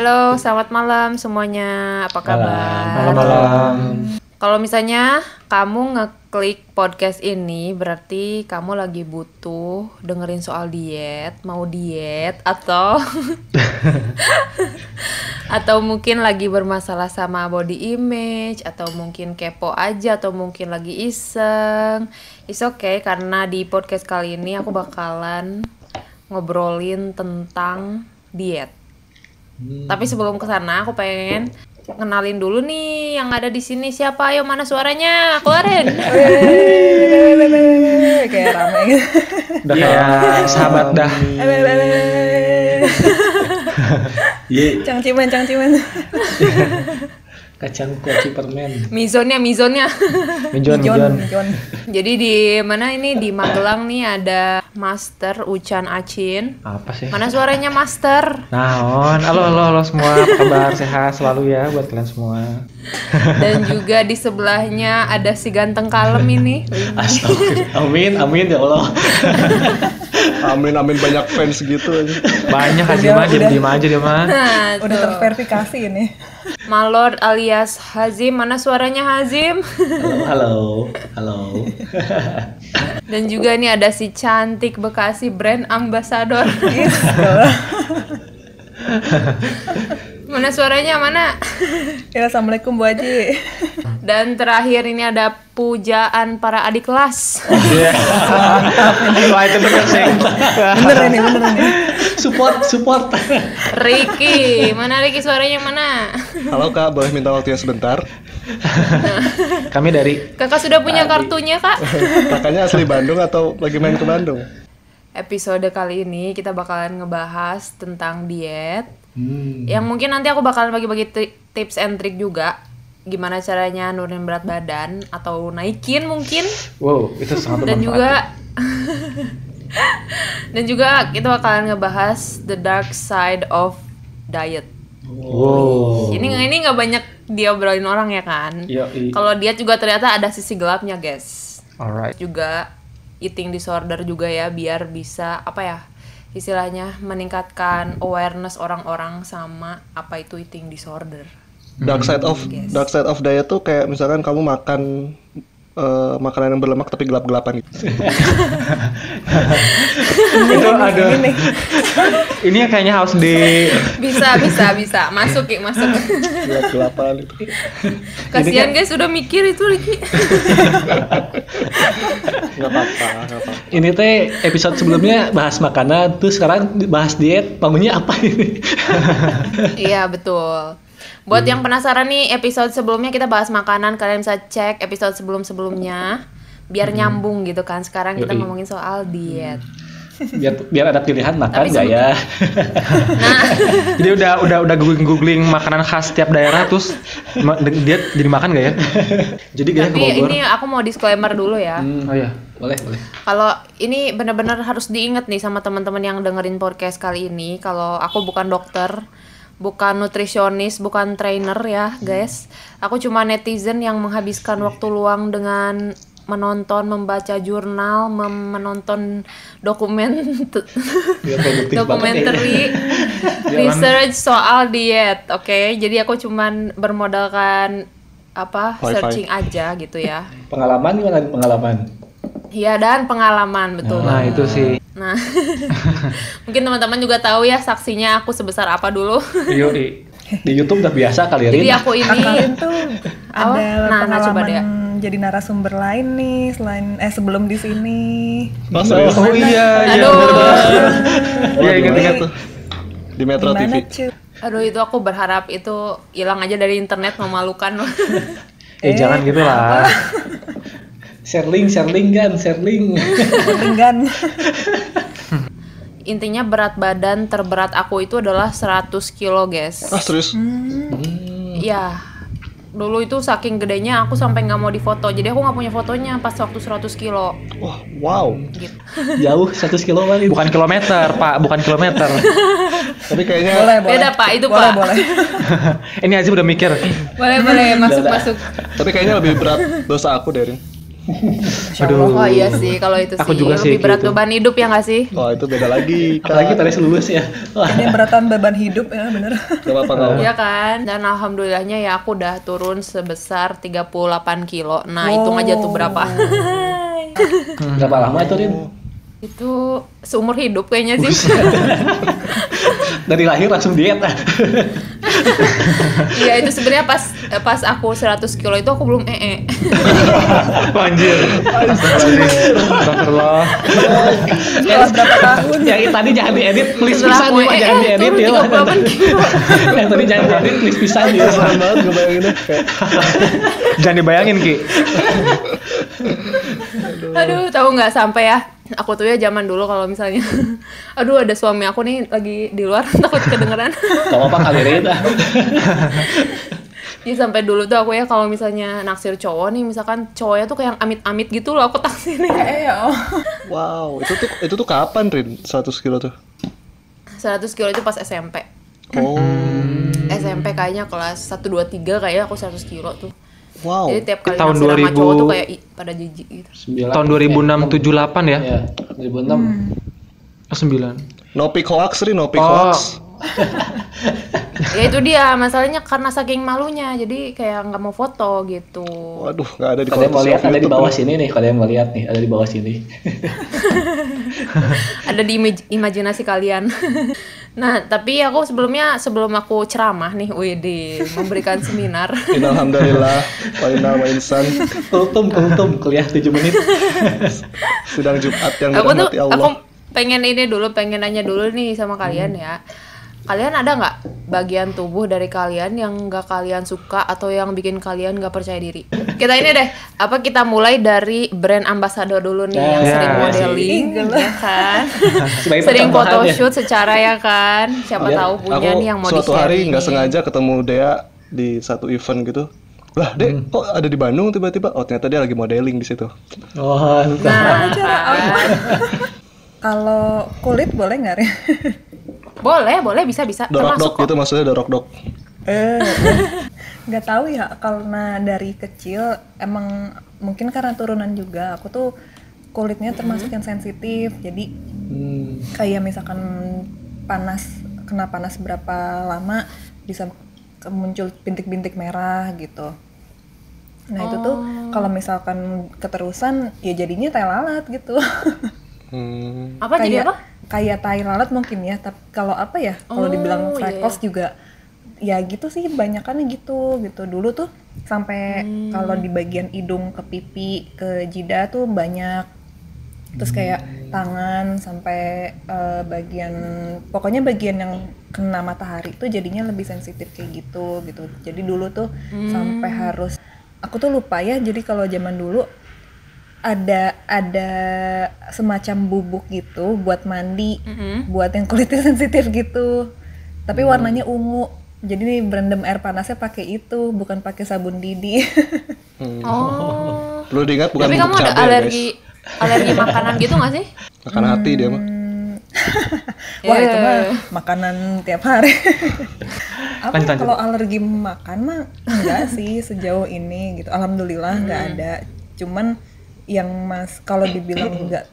Halo, selamat malam semuanya. Apa kabar? Malam-malam. Kalau misalnya kamu ngeklik podcast ini, berarti kamu lagi butuh dengerin soal diet, mau diet atau atau mungkin lagi bermasalah sama body image atau mungkin kepo aja atau mungkin lagi iseng. It's okay karena di podcast kali ini aku bakalan ngobrolin tentang diet. Tapi sebelum ke sana aku pengen kenalin dulu nih yang ada di sini siapa? Ayo mana suaranya? Keluarin. kayak rame gitu. Udah kayak sahabat dah. Ye, Cangciman, cangciman. Kacang kopi permen. Mizonnya, mizonnya. Mijon, Mijon. Jon. Jadi di mana ini di Magelang nih ada Master Ucan Acin. Apa sih? Mana suaranya Master? Naon, halo halo halo semua, apa kabar? Sehat selalu ya buat kalian semua. Dan juga di sebelahnya ada si ganteng kalem ini. Astagfirullah. Amin, amin ya Allah. Amin amin banyak fans gitu. Banyak aja mah, diem aja dia mah. Nah, Udah terverifikasi ini. Malord alias Hazim. Mana suaranya Hazim? Halo, halo. Dan juga nih ada si cantik Bekasi brand ambassador. Mana suaranya mana? Ya, Assalamualaikum Bu Haji. Dan terakhir ini ada pujaan para adik kelas. Iya. Wah itu bener sih. Bener ini, bener ini. Support, support. Ricky, mana Ricky suaranya mana? Halo kak, boleh minta waktunya sebentar? Kami dari Kakak sudah punya kartunya kak? Kakaknya asli Bandung atau lagi main ke Bandung? Episode kali ini kita bakalan ngebahas tentang diet. Hmm. Yang mungkin nanti aku bakalan bagi-bagi tips and trick juga. Gimana caranya nurunin berat badan atau naikin mungkin. wow itu sangat dan juga dan juga kita bakalan ngebahas the dark side of diet. Wow. Ini ini nggak banyak diobrolin orang ya kan? Yoi. Kalau diet juga ternyata ada sisi gelapnya guys. Alright. Juga eating disorder juga ya biar bisa apa ya istilahnya meningkatkan awareness orang-orang sama apa itu eating disorder. Dark side of Yes. dark side of diet tuh kayak misalkan kamu makan eh, makanan yang berlemak tapi gelap-gelapan gitu. itu ada. Ini yang kayaknya harus di Bisa bisa bisa masuk ya masuk. Gelap-gelapan itu. Kasihan guys udah mikir itu Ricky. Nggak apa-apa. Ini teh episode sebelumnya bahas makanan, terus sekarang bahas diet. Maunya apa ini? Iya betul. Buat yang penasaran nih episode sebelumnya kita bahas makanan kalian bisa cek episode sebelum-sebelumnya biar nyambung gitu kan. Sekarang kita Yoi. ngomongin soal diet. biar biar ada pilihan makan sebe- ya? Nah, Jadi udah udah udah googling googling makanan khas tiap daerah terus dia jadi makan gak ya? Jadi gak ya ke tapi ini aku mau disclaimer dulu ya. Hmm, Oh iya. boleh, boleh. Kalau ini benar-benar harus diingat nih sama teman-teman yang dengerin podcast kali ini. Kalau aku bukan dokter, bukan nutrisionis, bukan trainer ya, guys. Aku cuma netizen yang menghabiskan waktu luang dengan menonton, membaca jurnal, mem- menonton dokumen Biar produktif documentary research soal diet. Oke, jadi aku cuman bermodalkan apa searching aja gitu ya. Pengalaman gimana pengalaman? Iya dan pengalaman betul. Nah itu sih. Nah, mungkin teman-teman juga tahu ya saksinya aku sebesar apa dulu. Yoi. Di YouTube udah biasa kali ya, Jadi aku ini tuh ada Nah, nah, coba pengalaman deh. jadi narasumber lain nih selain eh sebelum di sini. Oh, serius? Oh iya iya. Aduh. banget. Oh, Iya di ingat mana ingat. tuh? Di Metro TV. Cuy? aduh itu aku berharap itu hilang aja dari internet memalukan. Eh jangan gitu lah. Share link, share link kan, share link. Ringgan. Intinya berat badan terberat aku itu adalah 100 kilo, guys. Ah serius? Iya. Dulu itu saking gedenya aku sampai nggak mau difoto. Jadi aku nggak punya fotonya pas waktu 100 kilo. Wah, wow. Gitu. Jauh 100 kilo kali. Bukan kilometer pak, bukan kilometer. Tapi kayaknya Boleh, boleh. Beda, Pak, itu, boleh, Pak. Boleh, Ini Azim udah mikir. Boleh boleh masuk masuk. tapi kayaknya lebih berat dosa aku Derin. Insya Allah. Oh iya sih, kalau itu Aku sih juga sih lebih berat gitu. beban hidup ya nggak sih? Wah itu beda lagi. Apalagi tadi lulus ya. Ini beratan beban hidup ya bener. Gak apa-apa apa. Iya kan? Dan alhamdulillahnya ya aku udah turun sebesar 38 kilo. Nah, hitung aja tuh berapa. berapa lama itu Rin? itu seumur hidup kayaknya sih. Dari lahir langsung diet. Iya, itu sebenarnya pas pas aku 100 kilo itu aku belum ee. Anjir. Astagfirullah. Setelah berapa tahun? Yang tadi jangan diedit, please pisan ya, jangan diedit ya. 38 kilo. Yang tadi jangan diedit, please pisan ya. Serem banget gue bayanginnya. Kayak, Jangan dibayangin Ki. Aduh, tahu nggak sampai ya? Aku tuh ya zaman dulu kalau misalnya, aduh ada suami aku nih lagi di luar takut kedengeran. Gak apa-apa kali ah. Jadi sampai dulu tuh aku ya kalau misalnya naksir cowok nih, misalkan cowoknya tuh kayak yang amit-amit gitu loh aku taksirin. Eh ya. wow, itu tuh itu tuh kapan Rin? 100 kilo tuh? 100 kilo itu pas SMP. Oh, SMP kayaknya kelas 1 2 3 kayaknya aku 100 kilo tuh. Wow. Jadi tiap kali Tahun naksir sama 2000 cowok tuh kayak ih, pada jijik gitu. Sembilan. Tahun 2006 78 ya? Ya, 2006. Oh, 9. No pic hoax Rin, no pic Oh. hoax. Ya itu dia masalahnya karena saking malunya jadi kayak nggak mau foto gitu. Waduh, nggak ada di Kalian mau lihat ada di bawah sini nih, kalian mau lihat nih, ada di bawah sini. Ada di imaj- imajinasi kalian. nah, tapi aku sebelumnya sebelum aku ceramah nih, WD memberikan seminar. Alhamdulillah, wa inna wa insan. Kultum, kultum, kuliah 7 menit. Sidang Jumat yang aku tuh dirahmati aku Allah. pengen ini dulu pengen nanya dulu nih sama kalian ya kalian ada nggak bagian tubuh dari kalian yang nggak kalian suka atau yang bikin kalian nggak percaya diri kita ini deh apa kita mulai dari brand ambassador dulu nih yang Ya, sering ya, modeling ya kan Sebagai sering percontohan ya. photoshoot secara ya kan siapa Ya, tahu punya Aku nih yang mau suatu hari nggak sengaja ketemu Dea di satu event gitu. Lah, Dek, kok ada di Bandung tiba-tiba? Oh, ternyata dia lagi modeling di situ. Oh, nah kan. Kalau kulit boleh nggak ya? Boleh boleh bisa bisa. Dorok termasuk dok kok. gitu maksudnya dorok dok. Eh, nggak tahu ya karena dari kecil emang mungkin karena turunan juga aku tuh kulitnya termasuk yang sensitif jadi Hmm. kayak misalkan panas kena panas berapa lama bisa muncul bintik-bintik merah gitu. Nah itu tuh kalau misalkan keterusan ya jadinya tai lalat gitu. Hmm. apa jadi kayak apa kayak tai lalat mungkin ya tapi kalau apa ya kalau Oh, dibilang iya, freckles juga ya gitu sih banyakannya gitu gitu. Dulu tuh sampai Hmm. kalau di bagian hidung ke pipi ke jidat tuh banyak. Terus kayak tangan sampai eh, bagian pokoknya bagian yang kena matahari tuh jadinya lebih sensitif kayak gitu gitu. Jadi dulu tuh sampai harus aku tuh lupa ya jadi kalau zaman dulu ada ada semacam bubuk gitu buat mandi Mm-mm. buat yang kulitnya sensitif gitu. Tapi warnanya ungu. Jadi nih berendam air panasnya pakai itu bukan pakai sabun didi. Oh. Perlu diingat bukan tapi kamu ada cabai, alergi alergi makanan gitu nggak sih? Guys. Makan hati dia mah. wah itu Yeah. mah makanan tiap hari. Apa Lanjut, lanjut. kalau alergi makan mah enggak sih sejauh ini gitu. Alhamdulillah nggak ada. Cuman yang mas kalau dibilang enggak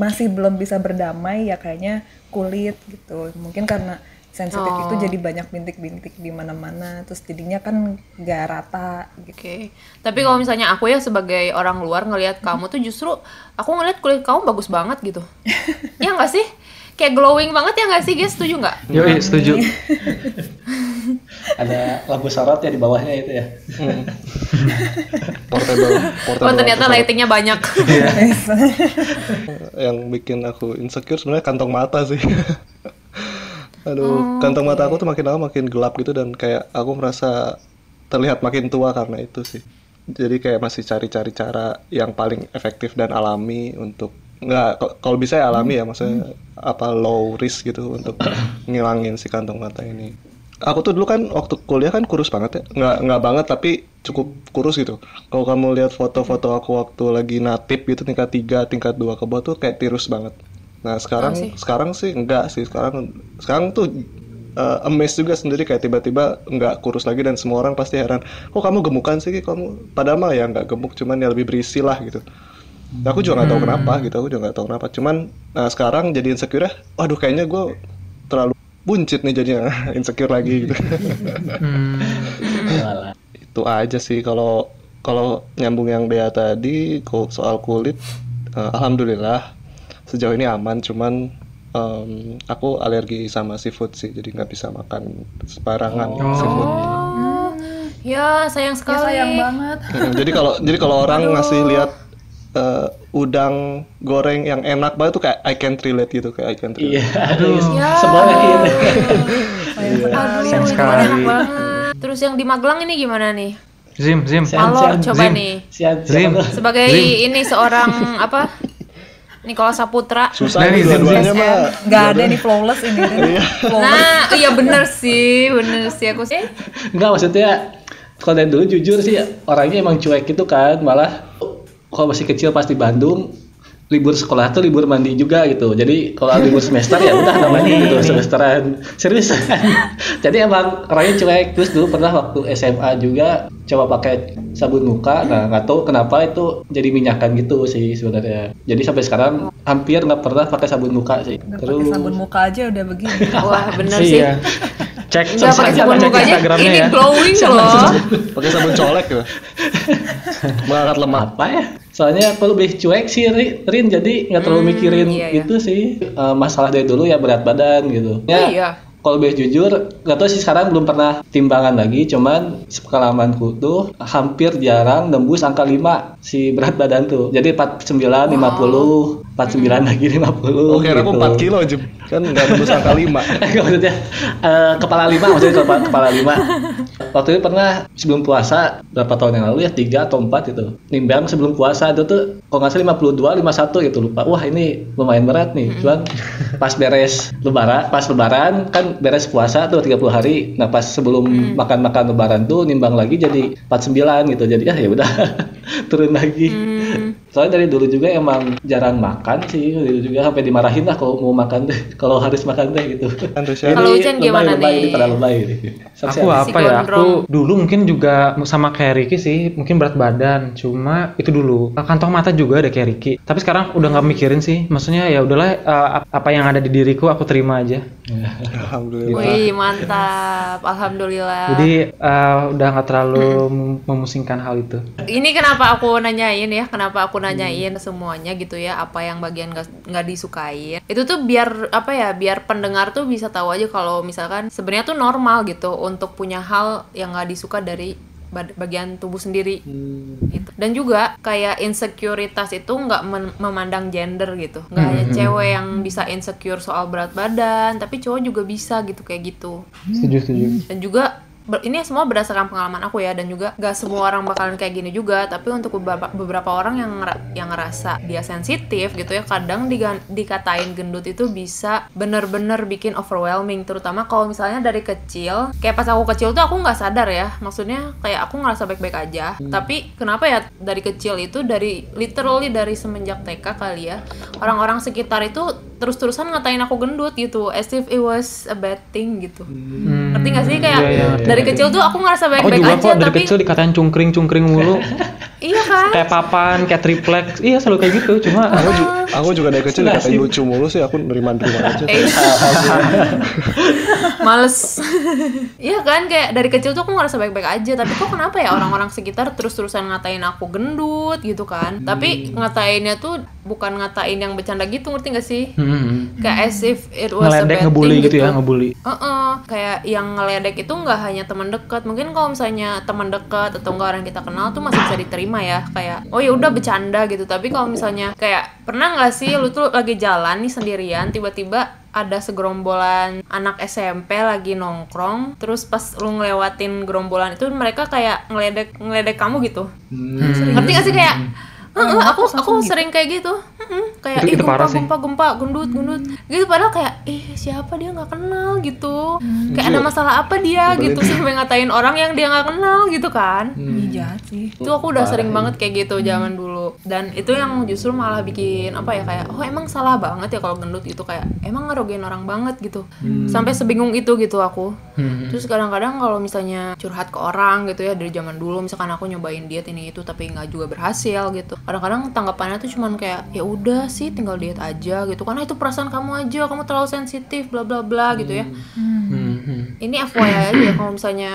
masih belum bisa berdamai ya kayaknya kulit gitu mungkin karena sensitif itu Oh. jadi banyak bintik-bintik di mana-mana terus jadinya kan nggak rata gitu Oke, tapi kalau misalnya aku ya sebagai orang luar ngelihat kamu tuh justru aku ngelihat kulit kamu bagus banget gitu. ya nggak sih? Kayak glowing banget ya nggak sih guys? Setuju nggak? Yoi, setuju. Ada lampu sorot ya di bawahnya itu ya. Portable, portable. Oh ternyata lightingnya banyak. yang bikin aku insecure sebenarnya kantong mata sih. Aduh, Oh, kantong mata aku tuh makin lama makin gelap gitu dan kayak aku merasa terlihat makin tua karena itu sih. Jadi kayak masih cari-cari cara yang paling efektif dan alami untuk nggak kalau bisa ya alami ya maksudnya apa low risk gitu untuk ngilangin si kantong mata ini. Aku tuh dulu kan waktu kuliah kan kurus banget ya, nggak nggak banget tapi cukup kurus gitu. Kalau kamu lihat foto-foto aku waktu lagi natip gitu tingkat 3, tingkat 2 ke bawah tuh kayak tirus banget. Nah sekarang Oh, sih. sekarang sih enggak sih sekarang sekarang tuh uh, amazed juga sendiri kayak tiba-tiba nggak kurus lagi dan semua orang pasti heran kok kamu gemukan sih kamu padahal mah ya nggak gemuk cuman ya lebih berisi lah gitu Nah, aku juga nggak tahu kenapa gitu aku juga nggak tahu kenapa. Cuman nah sekarang jadi insecure ya waduh kayaknya gue terlalu buncit nih jadinya insecure lagi gitu. Hmm. Itu aja sih kalau kalau nyambung yang Dea tadi soal kulit eh, alhamdulillah sejauh ini aman. Cuman em, aku alergi sama seafood sih jadi nggak bisa makan sembarangan seafood. Oh, ya sayang Ya sekali. sayang banget. Jadi kalau jadi kalau orang ngasih lihat eh, udang goreng yang enak banget tuh kayak I can't relate gitu kayak I can't relate. Iya, aduh, Ya. sebel ini. Sayang sekali. Aduh, Sayang sekali. Terus yang di Magelang ini gimana nih? Zim, Zim. Malo, coba Zim. nih. Sian, Zim. Sebagai Zim. ini seorang apa? Nikola Saputra. Susah Nah, nih dua-duanya Zim. mah. Nggak ada nih flawless ini. Flawless. Nah, iya bener sih, bener sih aku sih. Enggak maksudnya kalau dari dulu jujur sih orangnya emang cuek gitu kan malah kalau masih kecil pas di Bandung libur sekolah tuh libur mandi juga gitu. Jadi kalau libur semester ya udah namanya gitu semesteran. Seriusan jadi emang orangnya cuek. Terus dulu pernah waktu SMA juga coba pakai sabun muka. Nah nggak tahu kenapa itu jadi minyakan gitu sih sebenarnya. Jadi sampai sekarang hampir nggak pernah pakai sabun muka sih. Pakai sabun muka aja udah begini. Wah, bener sih. Iya. Cek Nggak pakai sabun cek muka aja, Instagramnya ini ya. glowing loh. Pakai sabun colek ya. Mengangkat lemak. apa ya soalnya aku lebih cuek sih Ri- Rin jadi nggak terlalu mikirin iya, iya. itu sih Eh, masalah dari dulu ya berat badan gitu ya Iya. kalau lebih jujur nggak tahu sih sekarang belum pernah timbangan lagi cuman pengalamanku tuh hampir jarang nembus angka 5 si berat badan tuh jadi 49 50 49 lagi 50 Oke, aku 4 kilo Jem. Kan nggak nembus angka 5. Enggak maksudnya eh, kepala lima maksudnya kepala, kepala lima. Waktu itu pernah sebelum puasa berapa tahun yang lalu ya tiga atau empat itu nimbang sebelum puasa itu tuh kalau nggak salah 52 51 gitu lupa. Wah ini lumayan berat nih. Cuman pas beres lebaran pas lebaran kan beres puasa tuh 30 hari. Nah pas sebelum makan-makan lebaran tuh nimbang lagi jadi 49 gitu. Jadi ah ya udah turun lagi. Soalnya dari dulu juga emang jarang makan sih, dulu juga sampai dimarahin lah kalau mau makan deh, kalau harus makan deh gitu. Kalau Ucen gimana lebay, nih? Ini pada lebay ini. Aku apa ya? gondrong. Aku dulu mungkin juga sama kayak Ricky sih, mungkin berat badan. Cuma itu dulu. Kantong mata juga ada kayak Ricky. Tapi sekarang udah nggak mikirin sih. Maksudnya ya udahlah eh, apa yang ada di diriku aku terima aja. Alhamdulillah. Wih, mantap. Alhamdulillah. Jadi eh, udah nggak terlalu mem- memusingkan hal itu. ini kenapa aku nanyain ya kenapa aku nanyain semuanya gitu ya apa yang bagian nggak disukain. Itu tuh biar apa ya biar pendengar tuh bisa tahu aja kalau misalkan sebenarnya tuh normal gitu untuk punya hal yang nggak disuka dari bagian tubuh sendiri. Gitu. Dan juga kayak insekuritas itu nggak memandang gender gitu. Nggak hanya cewek yang bisa insecure soal berat badan tapi cowok juga bisa gitu kayak gitu. Setuju setuju. dan juga ini semua berdasarkan pengalaman aku ya dan juga gak semua orang bakalan kayak gini juga tapi untuk beberapa, beberapa orang yang yang ngerasa dia sensitif gitu ya kadang digan- dikatain gendut itu bisa bener-bener bikin overwhelming. Terutama kalau misalnya dari kecil kayak pas aku kecil tuh aku nggak sadar ya maksudnya kayak aku ngerasa baik-baik aja. Tapi kenapa ya dari kecil itu dari literally dari semenjak TK kali ya orang-orang sekitar itu terus-terusan ngatain aku gendut gitu as if it was a bad thing gitu. Ngerti gak sih? Kayak iya, iya, dari kecil tuh aku ngerasa Aku baik-baik juga aja kok dari tapi kecil dikatain cungkring cungkring mulu. iya kan kayak papan, kayak triplek. Iya selalu kayak gitu. Cuma Aku juga, aku juga dari kecil dikatain lucu mulu sih, aku nerima-nerima aja. Eh, males iya kan kayak dari kecil tuh aku ngerasa baik-baik aja tapi kok kenapa ya orang-orang sekitar terus-terusan ngatain aku gendut gitu kan tapi ngatainnya tuh bukan ngatain yang bercanda gitu ngerti gak sih hmm, kayak as if it was a ngeledek bad ngebully thing gitu ya, ngebully. Heeh, kayak yang ngeledek itu nggak hanya teman dekat. Mungkin kalau misalnya teman dekat atau enggak orang kita kenal tuh masih bisa diterima ya. Kayak oh ya udah bercanda gitu. Tapi kalau misalnya kayak pernah nggak sih lu tuh lagi jalan nih sendirian tiba-tiba ada segerombolan anak SMP lagi nongkrong terus pas lu ngelewatin gerombolan itu mereka kayak ngeledek ngeledek kamu gitu ngerti gak sih kayak "Heeh, aku aku sering kayak gitu. Heeh, kayak Itu- itu gempa parah sih. gempa gempa gendut gendut. Gitu padahal kayak ih siapa dia nggak kenal gitu. Kayak ada masalah apa dia gitu sampai ngatain orang yang dia nggak kenal gitu kan. Ih, jahat sih. itu aku udah sering banget kayak gitu zaman dulu. Gitu dan itu yang justru malah bikin apa ya kayak oh emang salah banget ya kalau gendut itu kayak emang ngerugiin orang banget gitu. Sampai sebingung itu gitu aku. Hmm. terus kadang-kadang kalau misalnya curhat ke orang gitu ya dari zaman dulu misalkan aku nyobain diet ini itu tapi nggak juga berhasil gitu kadang-kadang tanggapannya tuh cuman kayak ya udah sih tinggal diet aja gitu. Karena itu perasaan kamu aja kamu terlalu sensitif bla bla bla gitu ya. Hmm, hmm. ini FYI aja ya kalau misalnya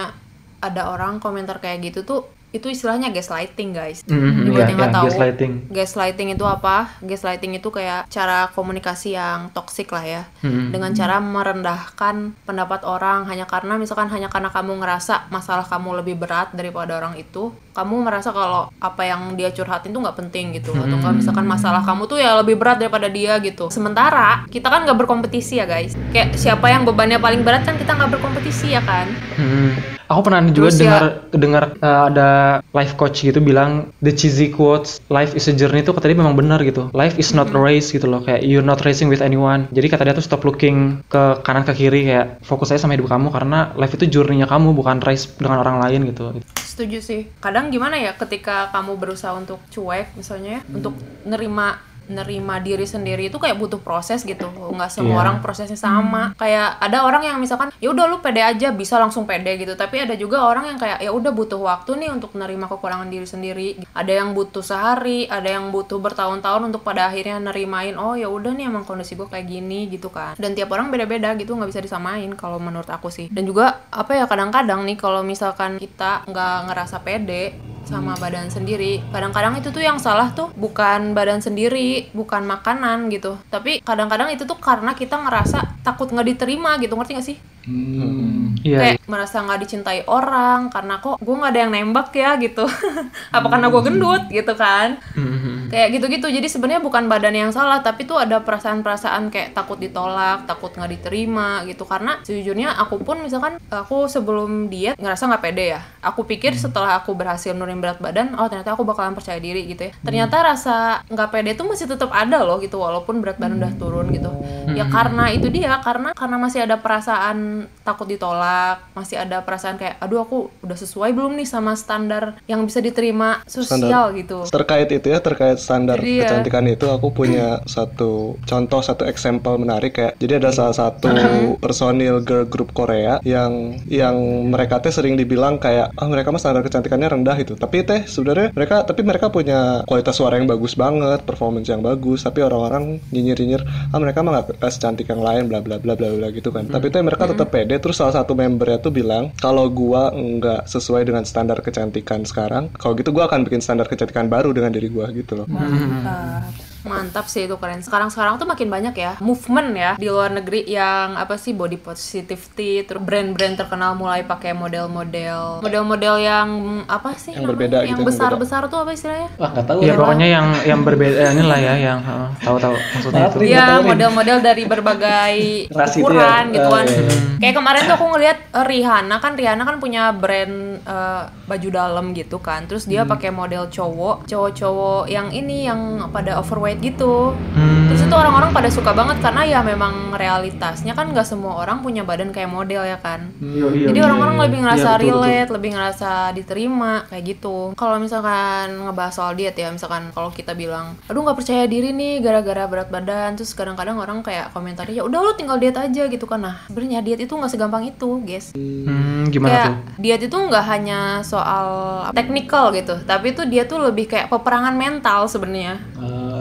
ada orang komentar kayak gitu tuh itu istilahnya gaslighting guys. Hmm, buat iya, yang nggak iya, tahu? gaslighting. gaslighting itu apa? Gaslighting itu kayak cara komunikasi yang toksik lah ya. Hmm. dengan cara merendahkan pendapat orang. Hanya karena misalkan hanya karena kamu ngerasa masalah kamu lebih berat daripada orang itu kamu merasa kalau apa yang dia curhatin tuh nggak penting gitu. Atau nggak misalkan masalah kamu tuh ya lebih berat daripada dia gitu. Sementara kita kan nggak berkompetisi ya guys. Kayak siapa yang bebannya paling berat kan kita nggak berkompetisi ya kan? Hmm. Aku pernah juga Terus ya- dengar dengar uh, ada life coach gitu bilang the cheesy quotes life is a journey itu kata dia memang benar gitu. Life is not a race gitu loh kayak you're not racing with anyone. Jadi kata dia tuh stop looking ke kanan ke kiri kayak fokus aja sama hidup kamu karena life itu journey-nya kamu bukan race dengan orang lain gitu. Setuju sih. Kadang gimana ya ketika kamu berusaha untuk cuek misalnya ya, untuk nerima nerima diri sendiri itu kayak butuh proses gitu. Nggak semua Iya. orang prosesnya sama. Kayak ada orang yang misalkan ya udah lu pede aja bisa langsung pede gitu. Tapi ada juga orang yang kayak ya udah butuh waktu nih untuk nerima kekurangan diri sendiri. Ada yang butuh sehari, ada yang butuh bertahun-tahun untuk pada akhirnya nerimain oh ya udah nih emang kondisi gue kayak gini gitu kan. Dan tiap orang beda-beda gitu nggak bisa disamain kalau menurut aku sih. Dan juga apa ya kadang-kadang nih kalau misalkan kita nggak ngerasa pede sama badan sendiri. Kadang-kadang itu tuh yang salah tuh bukan badan sendiri, bukan makanan gitu. Tapi kadang-kadang itu tuh karena kita ngerasa takut nggak diterima gitu, ngerti gak sih? Hmm. Iya. Kayak merasa nggak dicintai orang karena kok gue nggak ada yang nembak ya gitu. Apa karena gue gendut gitu kan? Hmm. Kayak gitu-gitu. Jadi sebenarnya bukan badan yang salah, tapi tuh ada perasaan-perasaan kayak takut ditolak, takut nggak diterima gitu. Karena sejujurnya aku pun misalkan aku sebelum diet ngerasa nggak pede ya. Aku pikir setelah aku berhasil nurunin berat badan, oh ternyata aku bakalan percaya diri gitu ya. Ternyata rasa nggak pede tuh masih tetap ada loh gitu, walaupun berat badan udah turun gitu. Ya karena itu dia, karena karena masih ada perasaan takut ditolak, masih ada perasaan kayak, aduh aku udah sesuai belum nih sama standar yang bisa diterima sosial gitu. Terkait itu ya, terkait standar Jadi ya. kecantikan itu, aku punya satu contoh, satu example menarik kayak. Jadi ada salah satu personil girl group Korea yang yang mereka teh sering dibilang kayak, ah mereka mah standar kecantikannya rendah gitu. Tapi teh sebenarnya mereka, tapi mereka punya kualitas suara yang bagus banget, performance yang bagus. Tapi orang-orang nyinyir-nyinyir, ah mereka mah nggak secantik yang lain, bla bla bla bla bla gitu kan. Tapi teh mereka tetap pede. Terus salah satu membernya tuh bilang, kalau gua nggak sesuai dengan standar kecantikan sekarang, kalau gitu gua akan bikin standar kecantikan baru dengan diri gua gitu loh. Mantap. Mantap sih itu keren. Sekarang-sekarang tuh makin banyak ya movement ya di luar negeri yang apa sih body positivity, terus brand-brand terkenal mulai pakai model-model model-model yang apa sih Yang namanya? berbeda yang gitu, yang besar-besar tuh apa istilahnya? Wah nggak tahu. Ya ya. pokoknya yang yang berbeda eh, inilah ya yang heeh, tahu-tahu maksudnya Maaf itu. Iya, model-model dari berbagai itu ukuran ya? gitu kan. Oh, iya. Kayak kemarin tuh aku ngeliat eh, Rihanna kan Rihanna kan punya brand eh, baju dalam gitu kan. Terus dia pakai model cowok, cowok-cowok yang ini yang pada overweight gitu. Hmm. Terus itu orang-orang pada suka banget karena ya memang realitasnya kan nggak semua orang punya badan kayak model ya kan. Jadi orang-orang lebih ngerasa Iya, betul, betul. relate, lebih ngerasa diterima kayak gitu. Kalau misalkan ngebahas soal diet ya, misalkan kalau kita bilang, aduh nggak percaya diri nih gara-gara berat badan, terus kadang-kadang orang kayak komentarnya ya udah lu tinggal diet aja gitu kan. Nah sebenarnya diet itu nggak segampang itu, guys. Hmm, gimana kayak tuh? diet itu nggak hanya soal technical gitu, tapi itu dia tuh lebih kayak peperangan mental sebenarnya.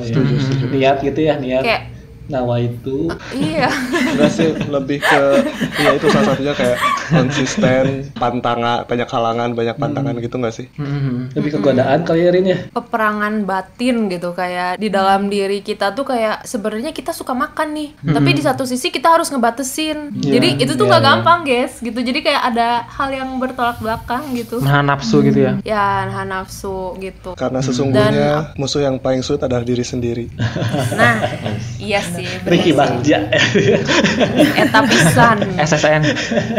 Oh, iya. Niat gitu ya niat. Kayak Nawa itu. iya. Enggak sih, lebih ke ya itu salah satunya kayak konsisten, pantangan, banyak halangan, banyak pantangan gitu nggak sih? Hmm. Lebih ke godaan kali ya Rin ya. peperangan batin gitu kayak di dalam diri kita tuh kayak sebenarnya kita suka makan nih tapi di satu sisi kita harus ngebatesin jadi itu tuh iya, nggak iya. gampang guys gitu jadi kayak ada hal yang bertolak belakang gitu Menahan nafsu gitu ya. ya nahan nafsu gitu Karena sesungguhnya musuh yang paling sulit adalah diri sendiri. nah iya sih Ricky. Bagja. eta pisan SSN.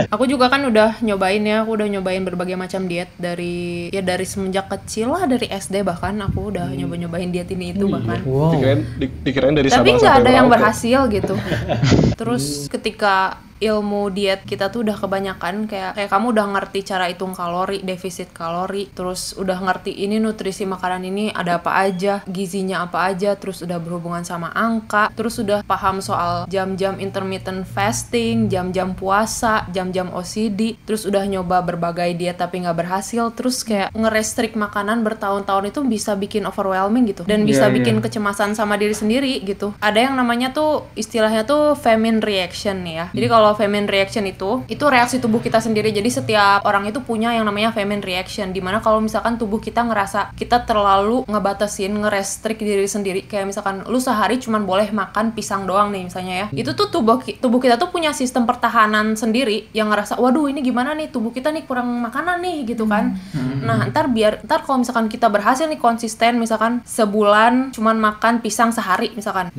aku juga kan udah nyobain ya aku udah nyobain berbagai macam diet dari ya dari semenjak kecil lah dari SD bahkan aku udah nyoba nyobain diet ini itu bahkan Wow. Dikirain, di- dikirain dari tapi Sabang nggak ada yang berhasil gitu terus ketika ilmu diet kita tuh udah kebanyakan kayak kayak kamu udah ngerti cara hitung kalori, defisit kalori, terus udah ngerti ini nutrisi makanan ini ada apa aja, gizinya apa aja, terus udah berhubungan sama angka, terus udah paham soal jam-jam intermittent fasting, jam-jam puasa, jam-jam OCD, terus udah nyoba berbagai diet tapi nggak berhasil, terus kayak ngerestrik makanan bertahun-tahun itu bisa bikin overwhelming gitu dan bisa Iya, bikin iya. kecemasan sama diri sendiri gitu. Ada yang namanya tuh istilahnya tuh famine reaction nih ya. Jadi kalau famine reaction itu itu reaksi tubuh kita sendiri. Jadi setiap orang itu punya yang namanya famine reaction di mana kalau misalkan tubuh kita ngerasa kita terlalu ngebatasin, ngerestrik diri sendiri kayak misalkan lu sehari cuman boleh makan pisang doang nih misalnya ya. Itu tuh tubuh tubuh kita tuh punya sistem pertahanan sendiri yang ngerasa waduh ini gimana nih tubuh kita nih kurang makanan nih gitu kan. Nah, ntar biar ntar kalau misalkan kita berhasil nih konsisten misalkan sebulan cuman makan pisang sehari misalkan.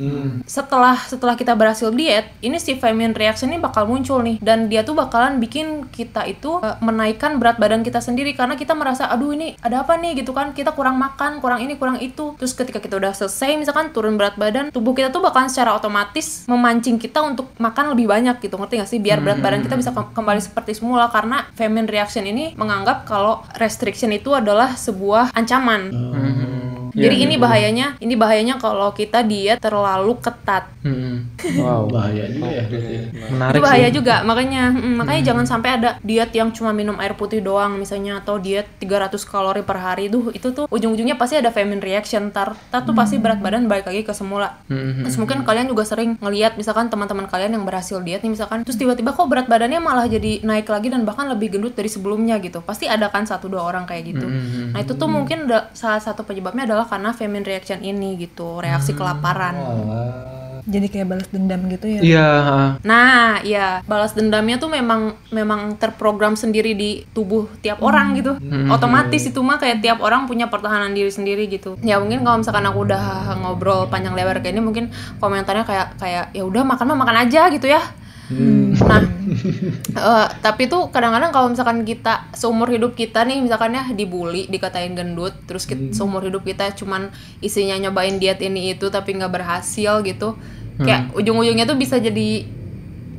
Setelah setelah kita berhasil diet, ini si famine reaction ini bakal muncul nih. Dan dia tuh bakalan bikin kita itu eh, menaikkan berat badan kita sendiri. Karena kita merasa aduh ini ada apa nih? Gitu kan. Kita kurang makan kurang ini kurang itu. Terus ketika kita udah selesai misalkan turun berat badan tubuh kita tuh bakalan secara otomatis memancing kita untuk makan lebih banyak gitu. Ngerti gak sih? Biar berat badan kita bisa ke- kembali seperti semula. Karena famine reaction ini menganggap kalau restriction itu adalah sebuah ancaman Iya, jadi iya, ini iya. bahayanya, ini bahayanya kalau kita diet terlalu ketat. Mm-mm. Wow, bahaya juga ya menarik itu bahaya sih. juga, makanya mm, makanya jangan sampai ada diet yang cuma minum air putih doang misalnya atau diet 300 kalori per hari tuh itu tuh ujung-ujungnya pasti ada famine reaction tar, tar tuh pasti berat badan balik lagi ke semula. Mm-mm. Terus mungkin kalian juga sering ngelihat misalkan teman-teman kalian yang berhasil diet nih misalkan terus tiba-tiba kok berat badannya malah jadi naik lagi dan bahkan lebih gendut dari sebelumnya gitu. Pasti ada kan satu dua orang kayak gitu. Mm-hmm. Nah, itu tuh mungkin salah satu penyebabnya adalah karena famine reaction ini gitu, reaksi Mm. kelaparan. Jadi kayak balas dendam gitu ya. Iya, ha. Nah, ya balas dendamnya tuh memang memang terprogram sendiri di tubuh tiap orang gitu. Otomatis itu mah kayak tiap orang punya pertahanan diri sendiri gitu. Ya mungkin kalau misalkan aku udah ngobrol panjang lebar kayak ini mungkin komentarnya kayak kayak ya udah makan mah makan aja gitu ya. Nah, eh, tapi tuh kadang-kadang kalau misalkan kita seumur hidup kita nih misalkan ya dibully, dikatain gendut, terus kit- seumur hidup kita cuman isinya nyobain diet ini itu tapi nggak berhasil gitu, kayak ujung-ujungnya tuh bisa jadi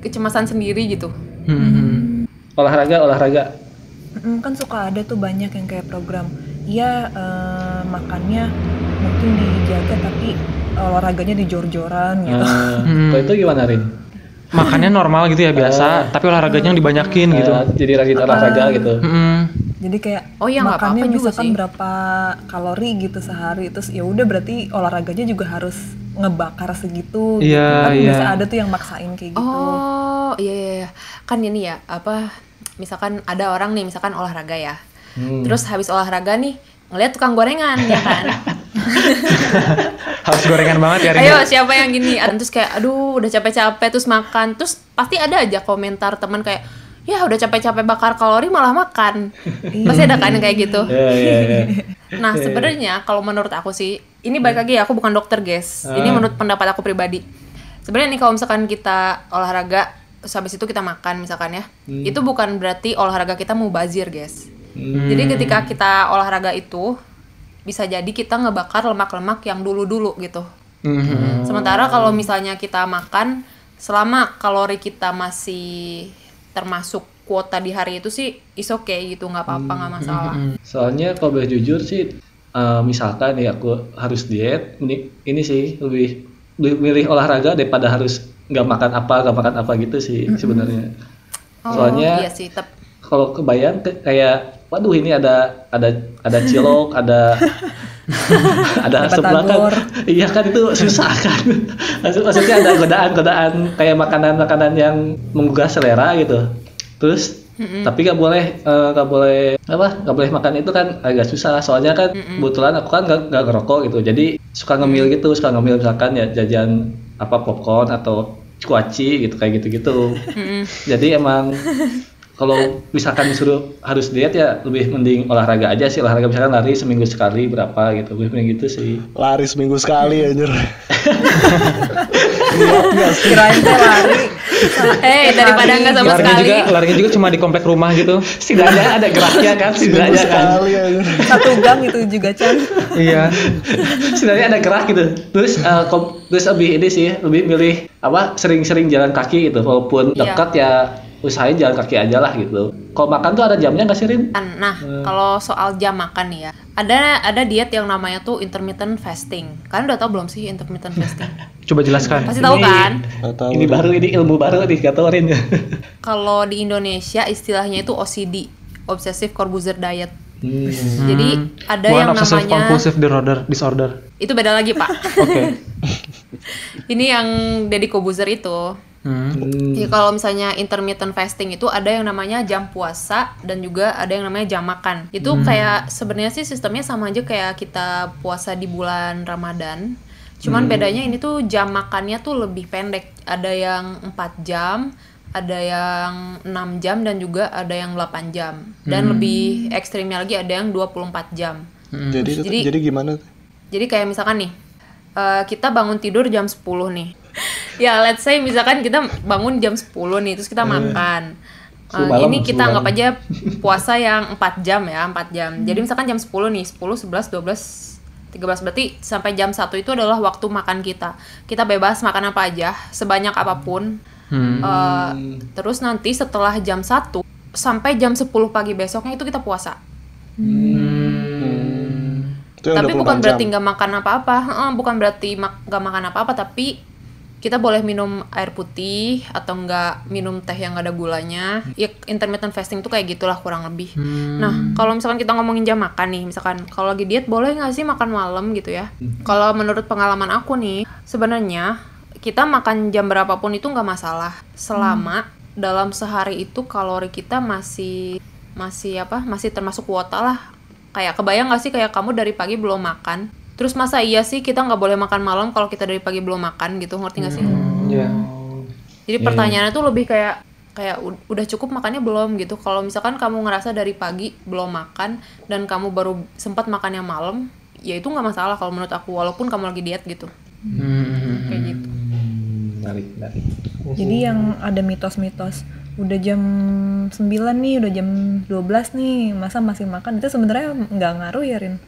kecemasan sendiri gitu. Mm-mm. olahraga olahraga Mm, kan suka ada tuh banyak yang kayak program iya eh, makannya mungkin dijaga tapi olahraganya dijor-joran gitu Eh, Hmm. kalau itu gimana Rin? Makannya normal gitu ya biasa, tapi olahraganya yang dibanyakin gitu. Eh, jadi rajin olahraga gitu Mm-mm. jadi kayak Oh iya, nggak makannya apa-apa juga misalkan sih. berapa kalori gitu sehari terus ya udah berarti olahraganya juga harus ngebakar segitu gitu Iya, kan iya. biasa ada tuh yang maksain kayak gitu Oh iya iya iya. kan ini ya apa misalkan ada orang nih misalkan olahraga ya, Hmm. terus habis olahraga nih ngeliat tukang gorengan ya kan. Harus gorengan banget ya. Ayo siapa yang gini? Terus kayak aduh udah capek-capek terus makan. Terus pasti ada aja komentar teman kayak ya udah capek-capek bakar kalori malah makan. Pasti ada kan yang kayak gitu. Iya, iya, iya. Nah sebenarnya kalau menurut aku sih ini balik lagi ya aku bukan dokter guys. Ini menurut pendapat aku pribadi. Sebenarnya nih kalau misalkan kita olahraga terus habis itu kita makan misalkan ya, itu bukan berarti olahraga kita mau bazir guys. Jadi ketika kita olahraga itu bisa jadi kita ngebakar lemak-lemak yang dulu-dulu gitu. Mhm. Sementara kalau misalnya kita makan selama kalori kita masih termasuk kuota di hari itu sih is okay gitu nggak apa-apa nggak masalah. Soalnya kalau boleh jujur sih, eh, misalkan nih aku harus diet, ini, ini sih lebih, lebih milih olahraga daripada harus nggak makan apa, nggak makan apa gitu sih sebenarnya. Oh, Soalnya iya sih, kalau kebayang ke- kayak, waduh ini ada ada ada cilok, ada ada sebelah kan, iya kan itu susah kan. Maksud- Maksudnya ada godaan-godaan kayak makanan-makanan yang menggugah selera gitu. Terus tapi nggak boleh eh, nggak boleh apa nggak boleh makan itu kan agak susah. Soalnya kan kebetulan aku kan nggak nggak ngerokok gitu. Jadi suka ngemil gitu suka ngemil misalkan ya jajan apa popcorn atau kuaci gitu kayak gitu gitu jadi emang kalau misalkan disuruh harus diet ya lebih mending olahraga aja sih olahraga misalkan lari seminggu sekali berapa gitu lebih mending gitu sih Lari seminggu sekali anjir. kirain teh lari Eh daripada nggak sama larinya sekali. juga larinya juga cuma di komplek rumah gitu Setidaknya ada geraknya kan, setidaknya kan. Satu gang itu juga Chan. iya Setidaknya ada gerak gitu. Terus eh, kom- terus lebih ini sih, lebih milih apa sering-sering jalan kaki gitu. Walaupun Iya. dekat ya usahain jalan kaki aja lah gitu. Kalau makan tuh ada jamnya nggak sih Rin? Nah, kalau soal jam makan ya, ada ada diet yang namanya tuh intermittent fasting. Kalian udah tau belum sih intermittent fasting? coba jelaskan Pasti tahu kan? Tahu Ini baru ini ilmu baru nih kata Rin. Kalau di Indonesia istilahnya itu OCD, Obsessive Corbusier Diet. Hmm. Jadi ada bukan yang obsessive namanya compulsive disorder disorder itu beda lagi pak. oke Ini yang Deddy Corbuzier itu. Hmm. Jadi kalau misalnya intermittent fasting itu ada yang namanya jam puasa dan juga ada yang namanya jam makan. Itu kayak sebenarnya sih sistemnya sama aja kayak kita puasa di bulan Ramadan. Cuman bedanya ini tuh jam makannya tuh lebih pendek. Ada yang 4 jam, ada yang 6 jam dan juga ada yang 8 jam. Dan lebih ekstrimnya lagi ada yang 24 jam. Jadi, Jadi- jadi gimana? Jadi kayak misalkan nih, eh, kita bangun tidur jam 10 nih. ya, let's say misalkan kita bangun jam 10 nih, terus kita makan. Eh, Sepuluh malam, ini kita anggap aja puasa yang 4 jam ya, 4 jam. Jadi misalkan jam 10 nih, 10, 11, 12, 13 berarti sampai jam 1 itu adalah waktu makan kita. Kita bebas makan apa aja, sebanyak apa pun. Hmm. Eh, terus nanti setelah jam 1 sampai jam 10 pagi besoknya itu kita puasa. Itu tapi 24 bukan berarti nggak makan apa-apa. Heeh, bukan berarti mak- nggak makan apa-apa tapi kita boleh minum air putih atau nggak minum teh yang ada gulanya. Ya intermittent fasting tuh kayak gitulah kurang lebih. Nah kalau misalkan kita ngomongin jam makan nih misalkan kalau lagi diet boleh nggak sih makan malam gitu ya? Kalau menurut pengalaman aku nih sebenarnya kita makan jam berapapun itu nggak masalah. Selama dalam sehari itu kalori kita masih masih apa? Masih termasuk kuota lah kayak kebayang gak sih kayak kamu dari pagi belum makan? Terus masa iya sih kita nggak boleh makan malam kalau kita dari pagi belum makan gitu ngerti gak sih? Iya. jadi pertanyaannya tuh lebih kayak kayak udah cukup makannya belum gitu. Kalau misalkan kamu ngerasa dari pagi belum makan dan kamu baru sempat makannya malam ya itu nggak masalah kalau menurut aku walaupun kamu lagi diet gitu. Hmm. kayak gitu. Menarik, menarik. Jadi yang ada mitos-mitos udah jam 9 nih, udah jam 12 nih, masa masih makan itu sebenarnya nggak ngaruh ya Rin?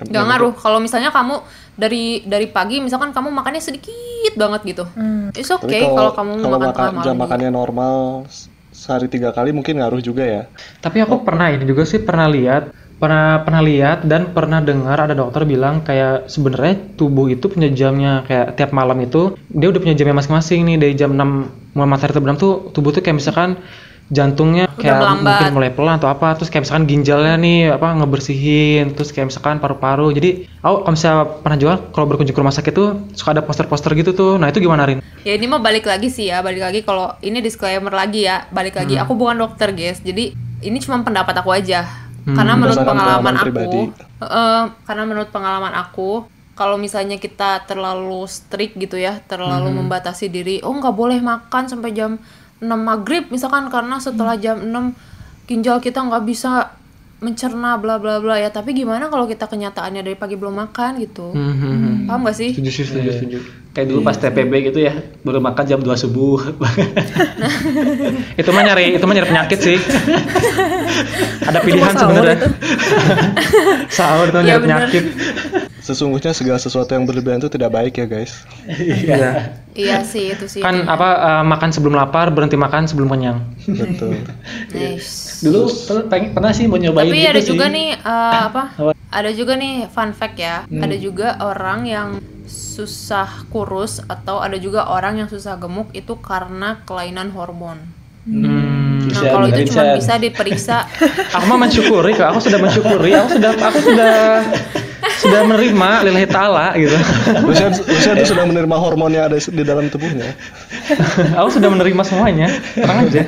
nggak ngaruh kalau misalnya kamu dari dari pagi misalkan kamu makannya sedikit banget gitu Hmm. it's okay kalau kamu kalau makan makan, jam juga. makannya normal se- sehari tiga kali mungkin ngaruh juga ya. Tapi aku pernah ini juga sih pernah lihat, pernah pernah lihat dan pernah dengar ada dokter bilang kayak sebenarnya tubuh itu punya jamnya kayak tiap malam itu dia udah punya jamnya masing-masing nih dari jam 6 mulai matahari terbenam tuh tubuh tuh kayak misalkan jantungnya Udah kayak melambat. mungkin mulai pelan atau apa terus kayak misalkan ginjalnya nih apa ngebersihin terus kayak misalkan paru-paru jadi aku kalau misalnya pernah juga kalau berkunjung ke rumah sakit tuh suka ada poster-poster gitu tuh nah itu gimana Rin? Ya ini mah balik lagi sih ya, balik lagi kalau ini disclaimer lagi ya, balik lagi. Hmm. Aku bukan dokter guys, jadi ini cuma pendapat aku aja. Karena Hmm. menurut Berdasarkan pengalaman pengalaman aku, pribadi. Heeh, karena menurut pengalaman aku, kalau misalnya kita terlalu strict gitu ya, terlalu Hmm. membatasi diri, oh nggak boleh makan sampai jam 6 maghrib misalkan karena setelah Hmm. jam 6 ginjal kita nggak bisa mencerna bla bla bla ya. Tapi gimana kalau kita kenyataannya dari pagi belum makan gitu? Hmm, hmm, hmm. Paham gak sih? Setuju sih, setuju, setuju. Kayak dulu pas TPB gitu ya, baru makan jam 2 subuh. itu mah nyari itu mah nyari penyakit sih ada pilihan sebenarnya sahur itu Iya, nyari penyakit Sesungguhnya segala sesuatu yang berlebihan itu tidak baik ya guys. iya Iya sih itu sih. kan apa eh, makan sebelum lapar berhenti makan sebelum kenyang Betul. Nice. dulu per- pengen, pernah sih mau nyobain Tapi gitu ada sih. juga nih eh, apa? Apa? Ada juga nih fun fact ya. Ada juga orang yang susah kurus atau ada juga orang yang susah gemuk itu karena kelainan hormon. Hmm. Nah, Bisa, kalau itu cuma bisa diperiksa. aku mah mensyukuri kok aku sudah mensyukuri aku sudah aku sudah sudah menerima lillahi ta'ala gitu Lucian, Lucian tuh sudah menerima hormon yang ada di dalam tubuhnya. aku sudah menerima semuanya tenang aja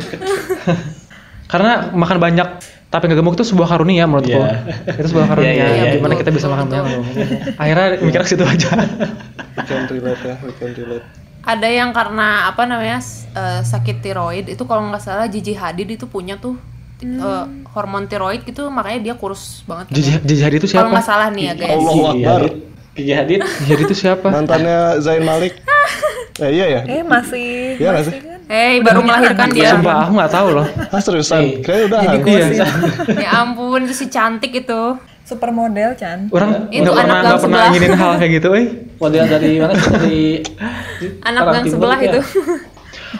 karena makan banyak tapi nggak gemuk itu sebuah karunia menurutku Iya. itu sebuah karunia Iya, iya, iya, gimana kita bisa makan banyak akhirnya mikir ke situ aja can relate ya, can relate. ada yang karena apa namanya eh, sakit tiroid itu kalau nggak salah Gigi Hadid itu punya tuh eh, hormon tiroid gitu makanya dia kurus banget. Jiji Hadid itu Kalau siapa nggak salah nih ya guys. Allah. Gigi Akbar. Gigi Hadid. Jiji Hadid itu siapa Mantannya Zain Malik. Eh iya ya. Eh masih Iya masih sih? kan? Hei, baru melahirkan dia. Sumpah aku nggak tahu loh. Ah seriusan? Eh, Kayaknya udah gosip. Ya ampun, itu si cantik itu. Supermodel Chan. Orang Itu nggak anak pernah gang pernah sebelah. inginin hal kayak gitu, eh. Model dari mana? Dari Anak gang sebelah ya? itu.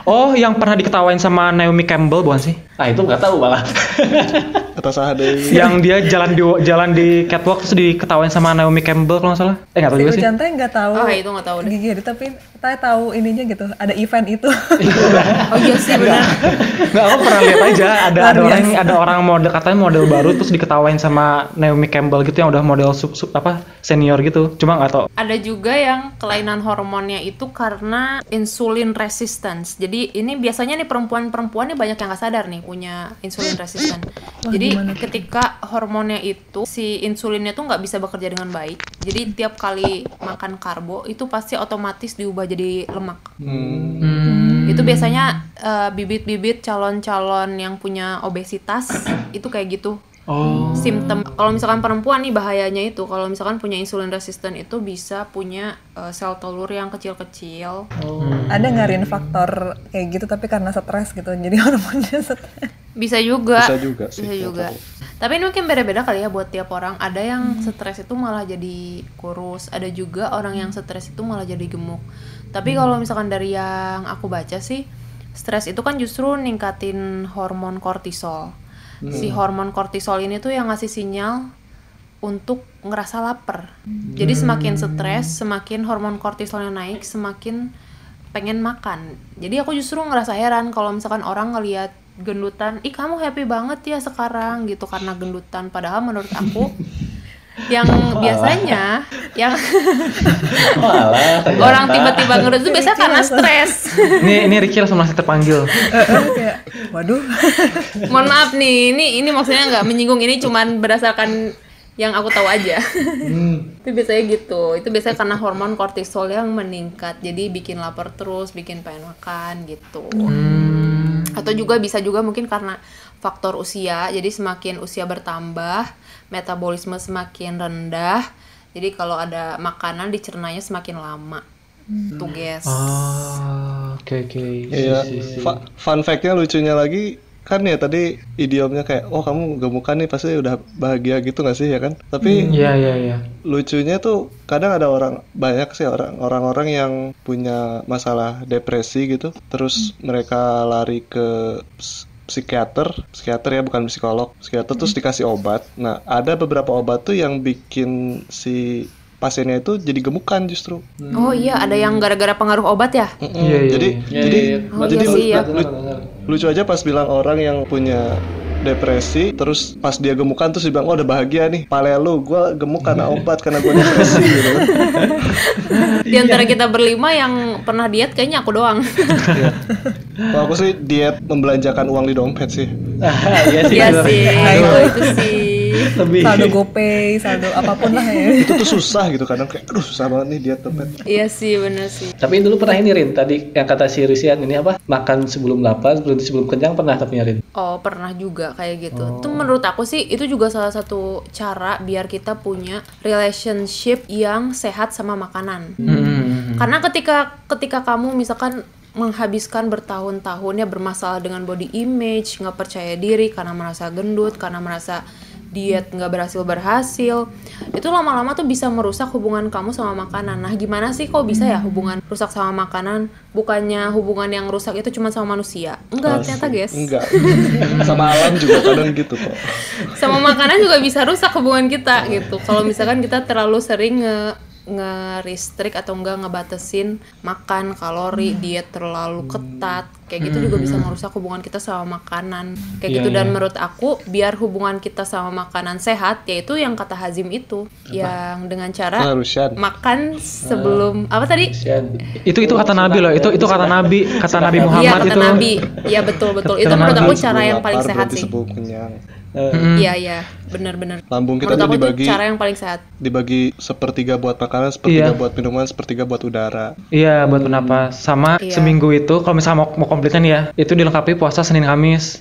Oh, yang pernah diketawain sama Naomi Campbell bukan sih? Ah itu nggak tahu malah. Kata saha deui. yang dia jalan di jalan di catwalk terus diketawain sama Naomi Campbell kalau nggak salah. Eh nggak tahu juga sih. Ujan teh nggak tahu. Oh, itu nggak tahu deh. Gigi tapi saya tahu ininya gitu. Ada event itu. Oh iya sih benar. Nggak, aku pernah lihat aja ada ada orang ada orang model katanya model baru terus diketawain sama Naomi Campbell gitu yang udah model sub, sub apa senior gitu. Cuma nggak tahu. Ada juga yang kelainan hormonnya itu karena insulin resistance. Jadi ini biasanya nih perempuan-perempuan nih banyak yang nggak sadar nih punya insulin resistance. Jadi ketika hormonnya itu si insulinnya tuh nggak bisa bekerja dengan baik. Jadi tiap kali makan karbo itu pasti otomatis diubah jadi lemak. Hmm. Itu biasanya eh, bibit-bibit calon-calon yang punya obesitas itu kayak gitu. Oh. Simptom kalau misalkan perempuan nih bahayanya itu kalau misalkan punya insulin resisten itu bisa punya eh, sel telur yang kecil-kecil. ada nggak Rin faktor kayak gitu tapi karena stres gitu. Jadi hormonnya stres. Bisa juga. Bisa juga sih, Bisa juga. tahu. Tapi ini mungkin beda-beda kali ya buat tiap orang. Ada yang stres itu malah jadi kurus, ada juga orang yang stres itu malah jadi gemuk. Tapi kalau misalkan dari yang aku baca sih, stres itu kan justru ningkatin hormon kortisol. Si hormon kortisol ini tuh yang ngasih sinyal untuk ngerasa lapar. Jadi semakin stres, semakin hormon kortisolnya naik, semakin pengen makan. Jadi aku justru ngerasa heran kalau misalkan orang ngelihat gendutan, ih kamu happy banget ya sekarang gitu karena gendutan. Padahal menurut aku yang biasanya yang Malah. orang tiba-tiba ngedut itu biasanya karena stres. Ini ini Ricky langsung merasa terpanggil. kayak waduh. Mohon maaf nih, ini ini maksudnya nggak menyinggung ini cuman berdasarkan yang aku tahu aja. itu biasanya gitu. Itu biasanya karena hormon kortisol yang meningkat. Jadi bikin lapar terus, bikin pengen makan gitu. Atau juga bisa juga mungkin karena faktor usia. Jadi semakin usia bertambah, metabolisme semakin rendah. Jadi kalau ada makanan dicernanya semakin lama. Tuh guys. Oh, oke oke. Iya. Fun fact-nya lucunya lagi kan ya tadi idiomnya kayak oh kamu gemukan nih pasti udah bahagia gitu nggak sih ya kan? Tapi Iya iya iya. lucunya tuh kadang ada orang banyak sih orang orang-orang yang punya masalah depresi gitu terus mereka lari ke ps- psikiater psikiater ya bukan psikolog psikiater terus dikasih obat nah ada beberapa obat tuh yang bikin si pasiennya itu jadi gemukan justru Oh iya, ada yang gara-gara pengaruh obat ya? Mm-mm. Iya, iya, jadi iya. Ya, jadi ya, ya. Oh, jadi iya sih, ya. lu- lucu aja pas bilang orang yang punya depresi terus pas dia gemukan terus dia bilang oh udah bahagia nih pale lu gue gemuk karena obat karena gue depresi gitu Di antara kita berlima yang pernah diet kayaknya aku doang. Iya. Kalau aku sih diet membelanjakan uang di dompet sih. Iya sih. Iya sih, Nah, itu. itu sih. Lebih. saldo GoPay, saldo apa pun lah ya. Itu tuh susah gitu kadang kayak aduh susah banget nih diet dompet. Iya sih, bener sih. Tapi dulu pernah ini Rin, tadi yang kata si Risian ini apa? Makan sebelum lapar, berhenti sebelum kenyang pernah tapi Rin. Oh, pernah juga kayak gitu. Itu menurut aku sih itu juga salah satu cara biar kita punya relationship yang sehat sama makanan. Hmm. Karena ketika ketika kamu misalkan menghabiskan bertahun-tahun ya bermasalah dengan body image, nggak percaya diri karena merasa gendut, karena merasa diet nggak berhasil berhasil, itu lama-lama tuh bisa merusak hubungan kamu sama makanan. Nah, gimana sih kok bisa ya hubungan rusak sama makanan? Bukannya hubungan yang rusak itu cuma sama manusia? Enggak, ternyata guys. Enggak. Sama alam juga kadang gitu kok. sama makanan juga bisa rusak hubungan kita gitu kalau misalkan kita terlalu sering nge nge-restrict atau enggak ngebatesin makan kalori diet terlalu ketat. Kayak gitu juga bisa merusak hubungan kita sama makanan. Kayak Iya, gitu. Dan iya. menurut aku biar hubungan kita sama makanan sehat yaitu yang kata Hazim itu. Yang dengan cara Rusian. makan sebelum apa tadi. Itu itu kata Nabi loh. Itu itu kata Nabi, kata Nabi Iya Muhammad kata itu. Nabi. Iya betul betul. Itu menurut aku cara yang paling sehat sih. sebelum kenyang. Eh, Mm-mm. iya bener-bener Lambung kita Menurut tuh dibagi cara yang paling sehat dibagi sepertiga buat makanan, sepertiga Iya. buat minuman, sepertiga buat udara. Iya buat bernapas. Sama Iya. seminggu itu kalau misalnya mau, mau komplitnya nih ya, itu dilengkapi puasa Senin Kamis.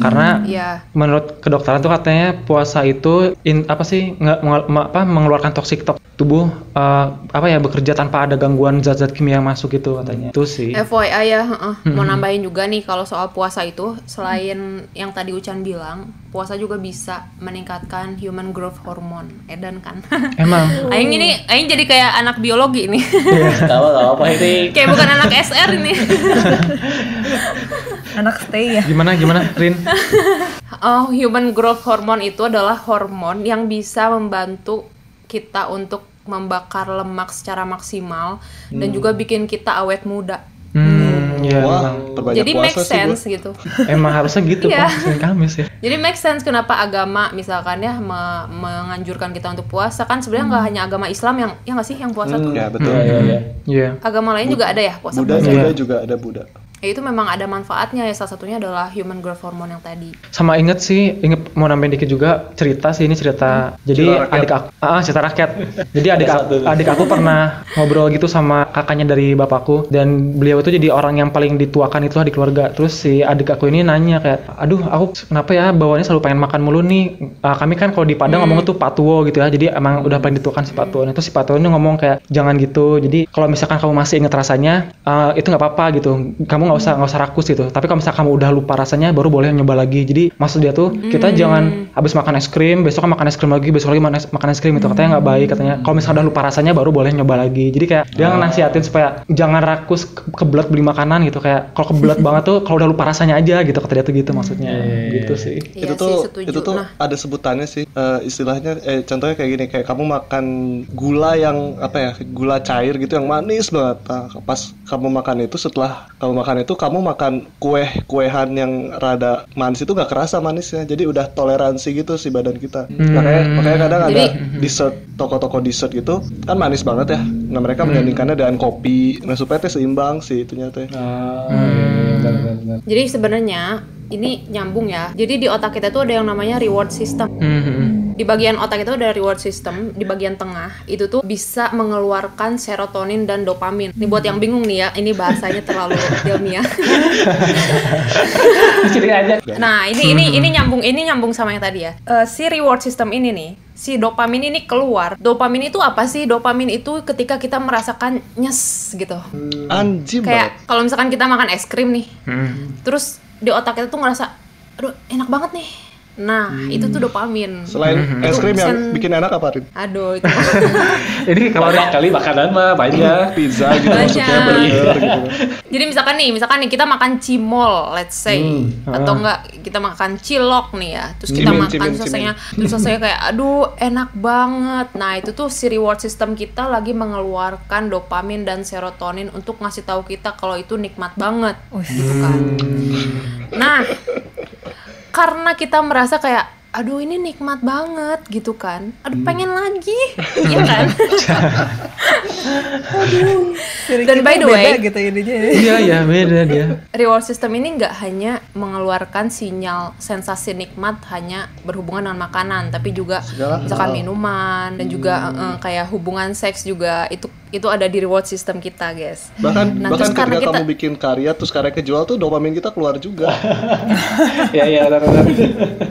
Karena Iya. menurut kedokteran tuh katanya puasa itu in, apa sih nggak apa mengeluarkan toksik tok tubuh eh, apa ya bekerja tanpa ada gangguan zat-zat kimia yang masuk gitu katanya. Itu sih. FYI ya, heeh. mau nambahin juga nih kalau soal puasa itu selain yang tadi Ucan bilang, puasa juga bisa meningkatkan human growth hormone. Edan kan? Emang. Aing ini, Aing jadi kayak anak biologi ini. Tahu tahu apa ini? kayak bukan anak SR ini. Anak stay ya. Gimana gimana Rin? Oh, human growth hormone itu adalah hormon yang bisa membantu kita untuk membakar lemak secara maksimal dan juga bikin kita awet muda. Hmm, ya Wah, Jadi puasa make sense gitu. Emang harusnya gitu Iya. Pak, Senin Kamis ya. Jadi make sense kenapa agama misalkan ya me- menganjurkan kita untuk puasa kan sebenarnya nggak hanya agama Islam yang ya nggak sih yang puasa tuh. Ya betul. Iya, iya, iya. Iya. Agama lain juga ada ya puasa. Buddha juga juga ada Buddha. Ya itu memang ada manfaatnya ya salah satunya adalah human growth hormone yang tadi. Sama inget sih, inget mau nambahin dikit juga cerita sih ini cerita. Jadi Cerita adik aku, ah cerita rakyat. Jadi adik aku, adik aku pernah ngobrol gitu sama kakaknya dari bapakku dan beliau itu jadi orang yang paling dituakan itu di keluarga. Terus si adik aku ini nanya kayak, aduh aku kenapa ya bawaannya selalu pengen makan mulu nih. Ah, kami kan kalau di Padang ngomong tuh patuo gitu ya. Jadi emang udah paling dituakan si patuo. Nah, itu si patuo ini ngomong kayak jangan gitu. Jadi kalau misalkan kamu masih inget rasanya, ah, itu nggak apa-apa gitu. Kamu nggak usah nggak usah rakus gitu. Tapi kalau misalkan kamu udah lupa rasanya, baru boleh nyoba lagi. Jadi maksud dia tuh kita jangan habis makan es krim, besok makan es krim lagi, besok lagi makan es, makan es krim itu katanya nggak baik katanya. Kalau misalkan udah lupa rasanya, baru boleh nyoba lagi. Jadi kayak dia nasihatin supaya jangan rakus ke- kebelet beli makanan gitu. Kayak kalau kebelet banget tuh kalau udah lupa rasanya aja gitu kata dia tuh gitu maksudnya. Gitu sih. Iya itu sih, tuh setuju. itu tuh Nah. ada sebutannya sih eh, istilahnya eh contohnya kayak gini kayak kamu makan gula yang apa ya gula cair gitu yang manis banget Nah, pas kamu makan itu setelah kamu makan itu kamu makan kue kuehan yang rada manis itu nggak kerasa manisnya. Jadi udah toleransi gitu si badan kita. Makanya makanya kadang ada Jadi- dessert toko-toko dessert gitu kan manis banget ya. Nah mereka menyandingkannya dengan kopi. Nah supaya teh seimbang sih itunya teh. Ah, benar, benar, benar. Jadi sebenarnya ini nyambung ya. Jadi di otak kita tuh ada yang namanya reward system. Hmm. Di bagian otak itu ada reward system, di bagian tengah itu tuh bisa mengeluarkan serotonin dan dopamin. Ini buat yang bingung nih ya, ini bahasanya terlalu ilmiah. Nah, ini ini ini nyambung ini nyambung sama yang tadi ya. Eh, si reward system ini nih, si dopamin ini keluar. Dopamin itu apa sih? Dopamin itu ketika kita merasakan nyes gitu. anjim banget Kayak kalau misalkan kita makan es krim nih, Hmm. terus di otak kita tuh ngerasa, aduh enak banget nih. Nah, itu tuh dopamin. selain es krim yang bikin enak apa Rin? Aduh, itu Ini kalau Banyak kali makanan mah banyak. pizza gitu Banyak. maksudnya burger gitu Jadi misalkan nih, misalkan nih kita makan cimol, let's say, atau enggak kita makan cilok nih ya, terus kita Cimin, makan cimin, terus cimin. rasanya, terus rasanya kayak, aduh enak banget. Nah itu tuh si reward system kita lagi mengeluarkan dopamin dan serotonin untuk ngasih tahu kita kalau itu nikmat banget, gitu kan. Nah karena kita merasa kayak aduh ini nikmat banget gitu kan aduh pengen lagi ya kan Dari Dan by the beda way- gitu ininya. Iya ya beda dia. reward system ini nggak hanya mengeluarkan sinyal sensasi nikmat hanya berhubungan dengan makanan, tapi juga Segala misalkan hal. minuman dan juga eh, eh, kayak hubungan seks juga itu itu ada di reward system kita, guys. bahkan Nah, bahkan ketika kita- kamu bikin karya terus karya kejual tuh dopamin kita keluar juga Iya, iya, benar, benar.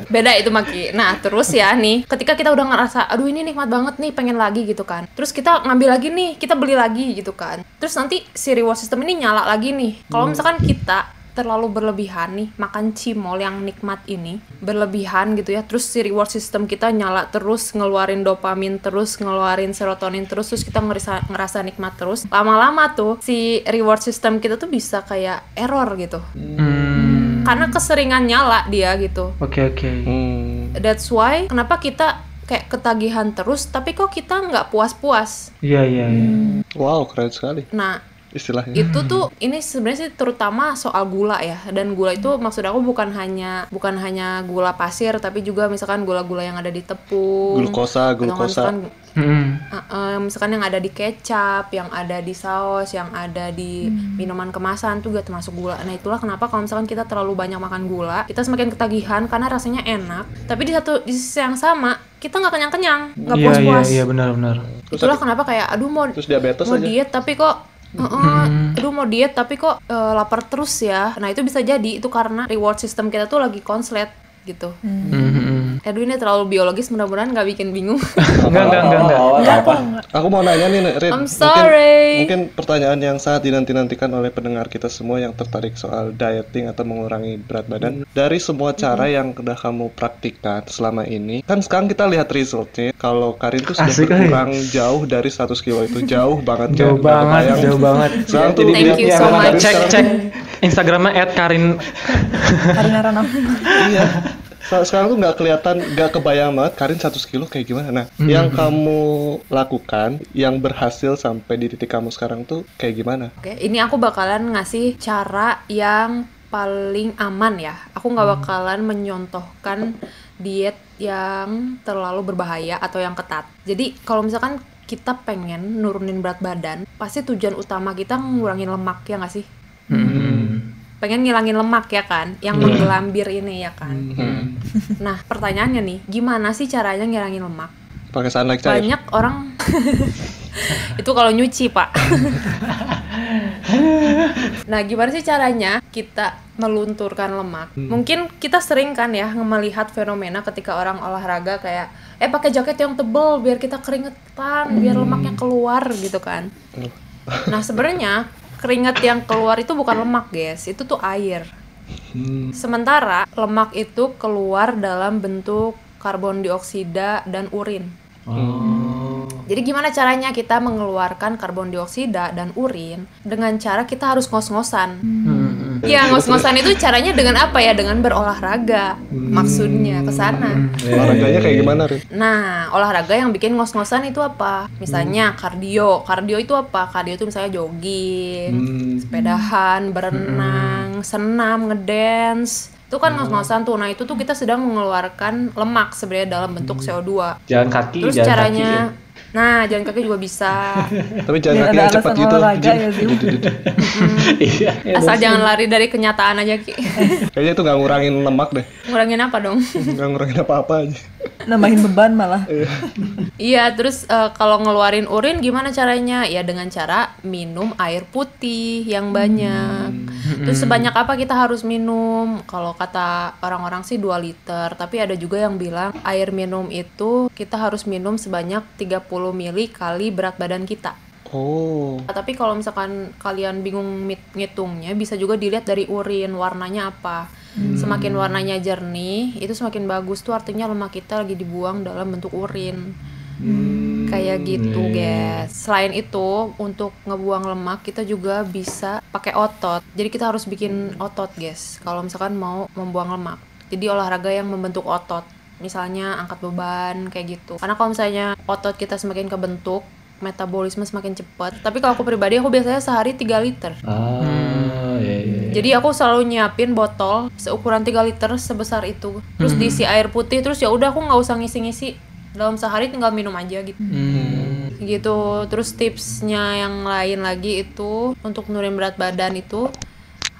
Beda itu Maki. Nah, terus ya nih, ketika kita udah ngerasa, aduh ini nikmat banget nih, pengen lagi gitu kan. Terus kita ngambil lagi nih, kita beli lagi gitu kan. Terus nanti si reward system ini nyala lagi nih. Kalau misalkan kita terlalu berlebihan nih makan cimol yang nikmat ini berlebihan gitu ya terus si reward system kita nyala terus ngeluarin dopamin terus ngeluarin serotonin terus terus kita ngerasa ngerasa nikmat terus lama-lama tuh si reward system kita tuh bisa kayak error gitu Hmm. karena keseringan nyala dia gitu Oke oke. hmm. That's why kenapa kita kayak ketagihan terus tapi kok kita nggak puas-puas. Iya iya iya. wow keren sekali Nah, istilahnya. itu tuh ini sebenarnya sih terutama soal gula ya dan gula itu maksud aku bukan hanya bukan hanya gula pasir tapi juga misalkan gula-gula yang ada di tepung Glukosa, glukosa. misalkan, Hmm. uh, uh, misalkan yang ada di kecap yang ada di saus yang ada di minuman kemasan tuh gak termasuk gula nah itulah kenapa kalau misalkan kita terlalu banyak makan gula kita semakin ketagihan karena rasanya enak tapi di satu di sisi yang sama kita nggak kenyang-kenyang nggak Iya iya puas-puas iya benar-benar. itulah kenapa kayak aduh mau Terus diabetes mau aja. diet tapi kok Heeh, aduh mau diet tapi kok eh, lapar terus ya? Nah itu bisa jadi itu karena reward system kita tuh lagi konslet gitu. Hmm, hmm, hmm. Aduh ini terlalu biologis mudah-mudahan nggak bikin bingung Enggak enggak enggak enggak. Enggak apa. Aku mau nanya nih, Rin. I'm Mungkin- sorry. Mungkin, pertanyaan yang sangat dinanti-nantikan oleh pendengar kita semua yang tertarik soal dieting atau mengurangi berat badan. Dari semua cara yang udah kamu praktikkan selama ini, kan sekarang kita lihat resultnya. Kalau Karin tuh sudah Asik, berkurang jauh dari 100 kilo itu, jauh banget. Jauh kan? Banget, jauh banget. Sekarang tuh Thank you so much. Cek cek Instagramnya @karin Karena Rano. iya sekarang tuh nggak kelihatan nggak kebayang banget Karin 100 kilo kayak gimana nah yang kamu lakukan yang berhasil sampai di titik kamu sekarang tuh kayak gimana Oke, ini aku bakalan ngasih cara yang paling aman ya. Aku nggak bakalan menyontohkan diet yang terlalu berbahaya atau yang ketat. Jadi kalau misalkan kita pengen nurunin berat badan, pasti tujuan utama kita ngurangin lemak ya nggak sih? Pengen ngilangin lemak ya kan, yang menggelambir ini ya kan. Nah pertanyaannya nih, gimana sih caranya ngilangin lemak? pakai sunlight cair Banyak orang itu kalau nyuci pak. nah gimana sih caranya kita melunturkan lemak? Mungkin kita sering kan ya melihat fenomena ketika orang olahraga kayak eh pakai jaket yang tebel biar kita keringetan, biar lemaknya keluar gitu kan. Nah sebenarnya keringat yang keluar itu bukan lemak guys, itu tuh air. Sementara lemak itu keluar dalam bentuk karbon dioksida dan urin. Jadi gimana caranya kita mengeluarkan karbon dioksida dan urin dengan cara kita harus ngos-ngosan. Iya, ngos-ngosan itu caranya dengan apa ya? Dengan berolahraga. Maksudnya ke sana. olahraganya kayak gimana Rin? Nah, olahraga yang bikin ngos-ngosan itu apa? Misalnya kardio. Kardio itu apa? Kardio itu misalnya jogging, sepedahan, berenang, senam, ngedance. Itu kan ngos-ngosan tuh. Nah, itu tuh kita sedang mengeluarkan lemak sebenarnya dalam bentuk CO2. Jalan kaki, Terus jalan caranya kaki. ya. Nah, jalan kaki juga bisa. tapi jangan Biar kaki yang cepat gitu. Iya. Asal jangan lari dari kenyataan aja, Ki. kayaknya itu nggak ngurangin lemak deh Ngurangin apa dong? nggak ngurangin apa-apa aja Nambahin beban malah. Iya, terus eh, kalau ngeluarin urin gimana caranya? Ya dengan cara minum air putih yang banyak. Terus sebanyak apa kita harus minum? Kalau kata orang-orang sih 2 liter, tapi ada juga yang bilang air minum itu kita harus minum sebanyak 30 mili kali berat badan kita. oh Tapi kalau misalkan kalian bingung ngitungnya, bisa juga dilihat dari urin warnanya apa. Semakin warnanya jernih, itu semakin bagus tuh artinya lemak kita lagi dibuang dalam bentuk urin. Kayak gitu, guys. Selain itu, untuk ngebuang lemak kita juga bisa pakai otot. Jadi kita harus bikin otot, guys. Kalau misalkan mau membuang lemak. Jadi olahraga yang membentuk otot. Misalnya angkat beban kayak gitu. Karena kalau misalnya otot kita semakin kebentuk, metabolisme semakin cepat. Tapi kalau aku pribadi aku biasanya sehari 3 liter. Ah, iya, iya. Jadi aku selalu nyiapin botol seukuran 3 liter sebesar itu. Terus diisi air putih terus ya udah aku nggak usah ngisi-ngisi. Dalam sehari tinggal minum aja gitu. Gitu. Terus tipsnya yang lain lagi itu untuk nurunin berat badan itu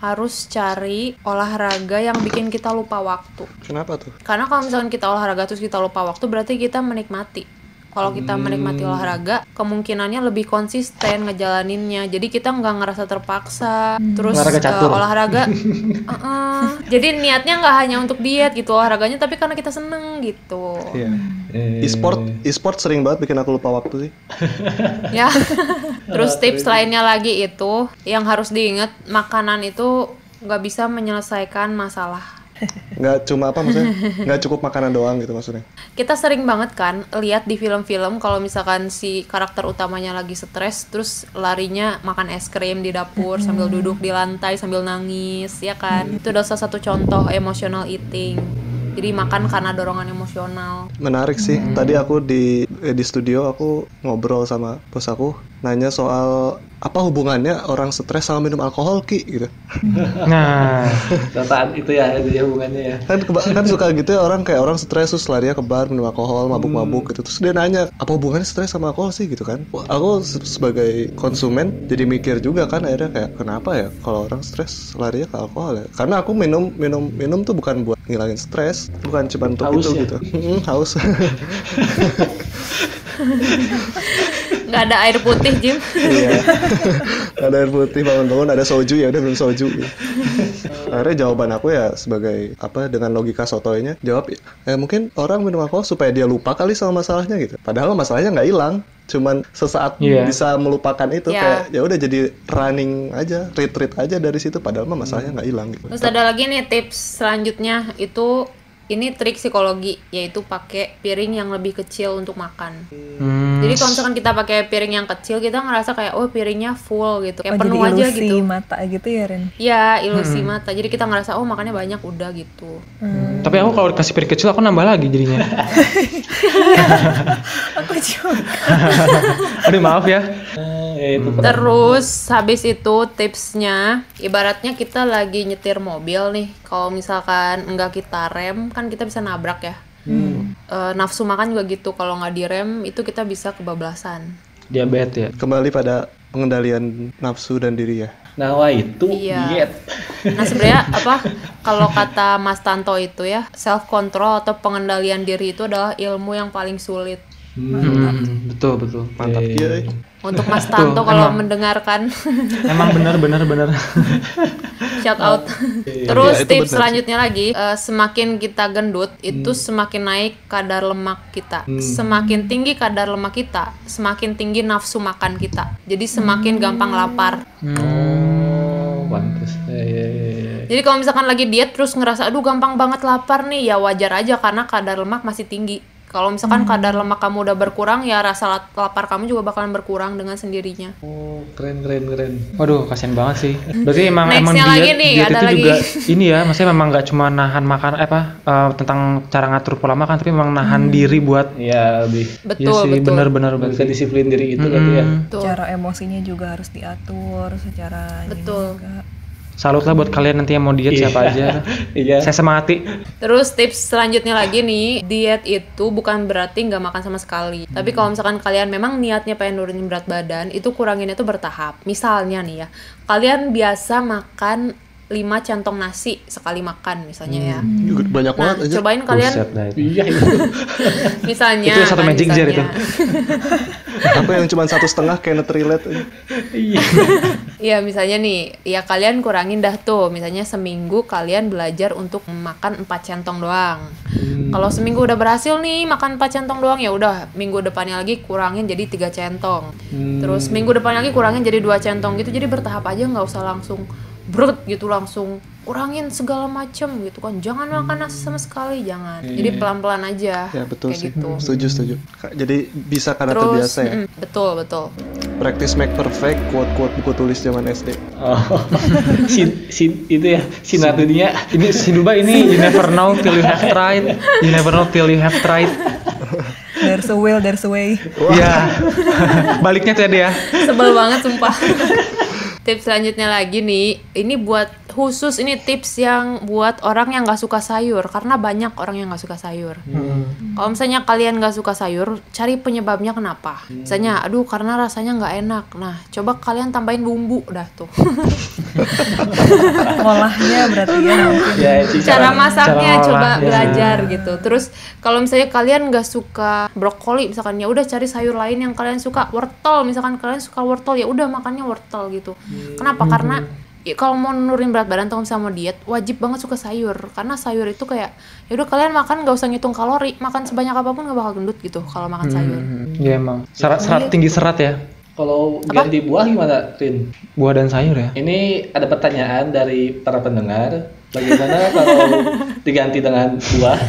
harus cari olahraga yang bikin kita lupa waktu. kenapa tuh Karena kalau misalkan kita olahraga terus kita lupa waktu berarti kita menikmati. Kalau kita menikmati olahraga, kemungkinannya lebih konsisten ngejalaninnya. Jadi kita nggak ngerasa terpaksa. Terus Olahraga eh, catur. olahraga, uh-uh. jadi niatnya nggak hanya untuk diet gitu olahraganya, tapi karena kita seneng gitu. iya Eh, e-sport e-sport sering banget bikin aku lupa waktu sih Ya. Terus tips lainnya lagi itu yang harus diingat makanan itu nggak bisa menyelesaikan masalah. Nggak cuma apa maksudnya nggak cukup makanan doang gitu maksudnya? Kita sering banget kan lihat di film-film kalau misalkan si karakter utamanya lagi stres terus larinya makan es krim di dapur sambil duduk di lantai sambil nangis ya kan? Itu adalah salah satu contoh emotional eating. Jadi makan karena dorongan emosional. Menarik sih. Tadi aku di eh, di studio aku ngobrol sama bos aku nanya soal apa hubungannya orang stres sama minum alkohol ki? Gitu. Nah, Dataan itu ya, itu ya hubungannya ya. kan kan suka gitu ya orang kayak orang stres terus lari ke bar minum alkohol mabuk-mabuk gitu. Terus dia nanya apa hubungannya stres sama alkohol sih? Gitu kan. Aku se- sebagai konsumen jadi mikir juga kan akhirnya kayak kenapa ya kalau orang stres larinya ke alkohol ya? Karena aku minum minum minum tuh bukan buat ngilangin stres bukan cuma untuk Haus itu ya? gitu. Haus nggak ada air putih Jim. Iya. Ada air putih bangun-bangun ada soju. Ya udah minum soju. Akhirnya jawaban aku ya sebagai apa dengan logika sotoynya jawab eh mungkin orang minum alkohol supaya dia lupa kali sama masalahnya gitu. Padahal masalahnya nggak hilang cuman sesaat Iya. bisa melupakan itu Iya. kayak ya udah jadi running aja retreat aja dari situ padahal mah masalahnya nggak hilang gitu. Terus ada lagi nih tips selanjutnya itu ini trik psikologi yaitu pakai piring yang lebih kecil untuk makan. hmm, Jadi kalau misalkan kita pakai piring yang kecil kita ngerasa kayak oh piringnya full gitu, kayak Oh, penuh jadi aja ilusi gitu. mata gitu ya Ren Ya ilusi mata. Jadi kita ngerasa oh makannya banyak udah gitu. tapi aku kalau dikasih piring kecil aku nambah lagi jadinya. aku juga Aduh maaf ya. Eh, ya itu pernah. Terus habis itu tipsnya ibaratnya kita lagi nyetir mobil nih. Kalau misalkan enggak kita rem kan kita bisa nabrak ya. Eh, nafsu makan juga gitu. Kalau nggak direm itu kita bisa kebablasan. Diabetes ya. kembali pada pengendalian nafsu dan diri ya Nah, wah itu Iya. diet. Nah sebenarnya apa kalau kata Mas Tanto itu ya self control atau pengendalian diri itu adalah ilmu yang paling sulit. Hmm, betul betul. mantap ya Untuk Mas Tanto kalau mendengarkan Emang bener bener bener. shout out. Terus Ya, tips benar selanjutnya lagi eh, semakin kita gendut itu semakin naik kadar lemak kita. Semakin tinggi kadar lemak kita, semakin tinggi nafsu makan kita. Jadi semakin gampang lapar. Oh, pantes. Ya, ya, ya, ya. Jadi kalau misalkan lagi diet terus ngerasa aduh gampang banget lapar nih ya wajar aja karena kadar lemak masih tinggi. Kalau misalkan kadar lemak kamu udah berkurang ya rasa la- lapar kamu juga bakalan berkurang dengan sendirinya. Oh, keren keren keren. Waduh, kasihan banget sih. Berarti emang emang diet, lagi nih, diet ada itu lagi. juga ini ya, maksudnya memang nggak cuma nahan makan eh, apa eh, tentang cara ngatur pola makan, tapi memang nahan diri buat Ya, lebih Betul, Iya sih, betul. bener-bener bisa disiplin diri itu berarti ya. Betul. cara emosinya juga harus diatur secara ini Betul. juga. Salut lah buat kalian nanti yang mau diet siapa aja. Iya. Saya semangati. Terus tips selanjutnya lagi nih, diet itu bukan berarti nggak makan sama sekali. Tapi kalau misalkan kalian memang niatnya pengen nurunin berat badan, itu kuranginnya tuh bertahap. Misalnya nih ya, kalian biasa makan 5 centong nasi sekali makan misalnya ya. Juga banyak Nah, banget aja cobain kalian Buset dah itu. Iya itu. misalnya Itu satu kan, magic jar itu. apa yang cuma satu setengah kayak relate Iya. Iya misalnya nih, ya kalian kurangin dah tuh. Misalnya seminggu kalian belajar untuk makan 4 centong doang. Kalau seminggu udah berhasil nih makan 4 centong doang ya udah minggu depannya lagi kurangin jadi tiga centong. Terus minggu depannya lagi kurangin jadi dua centong gitu. Jadi bertahap aja nggak usah langsung brut gitu langsung kurangin segala macem gitu kan. Jangan makan nasi sama sekali, jangan. Jadi pelan-pelan aja. ya betul kayak sih gitu. setuju setuju jadi bisa karena Terus terbiasa ya mm, betul betul. practice make perfect quote quote buku tulis zaman SD Oh. sin, sin itu ya sinar dunia. Ini Sinuba ini you never know till you have tried. You never know till you have tried. There's a will, there's a way. Iya. Baliknya tadi ya. Sebel banget sumpah. tips selanjutnya lagi nih, ini buat khusus ini tips yang buat orang yang nggak suka sayur karena banyak orang yang nggak suka sayur. Kalau misalnya kalian nggak suka sayur, cari penyebabnya kenapa. Misalnya, aduh karena rasanya nggak enak. Nah, coba kalian tambahin bumbu dah tuh. Ngolahnya berarti ya. Ya, cara masaknya cara coba belajar gitu terus kalau misalnya kalian nggak suka brokoli misalkan ya udah cari sayur lain yang kalian suka wortel misalkan kalian suka wortel ya udah makannya wortel gitu kenapa karena ya, kalau mau nurunin berat badan atau misalnya mau diet wajib banget suka sayur karena sayur itu kayak ya udah kalian makan nggak usah ngitung kalori makan sebanyak apa pun nggak bakal gendut gitu kalau makan sayur Iya emang. Serat, serat tinggi serat ya. Kalau ganti buah gimana, Rin? Buah dan sayur ya. Ini ada pertanyaan dari para pendengar. Bagaimana kalau diganti dengan buah?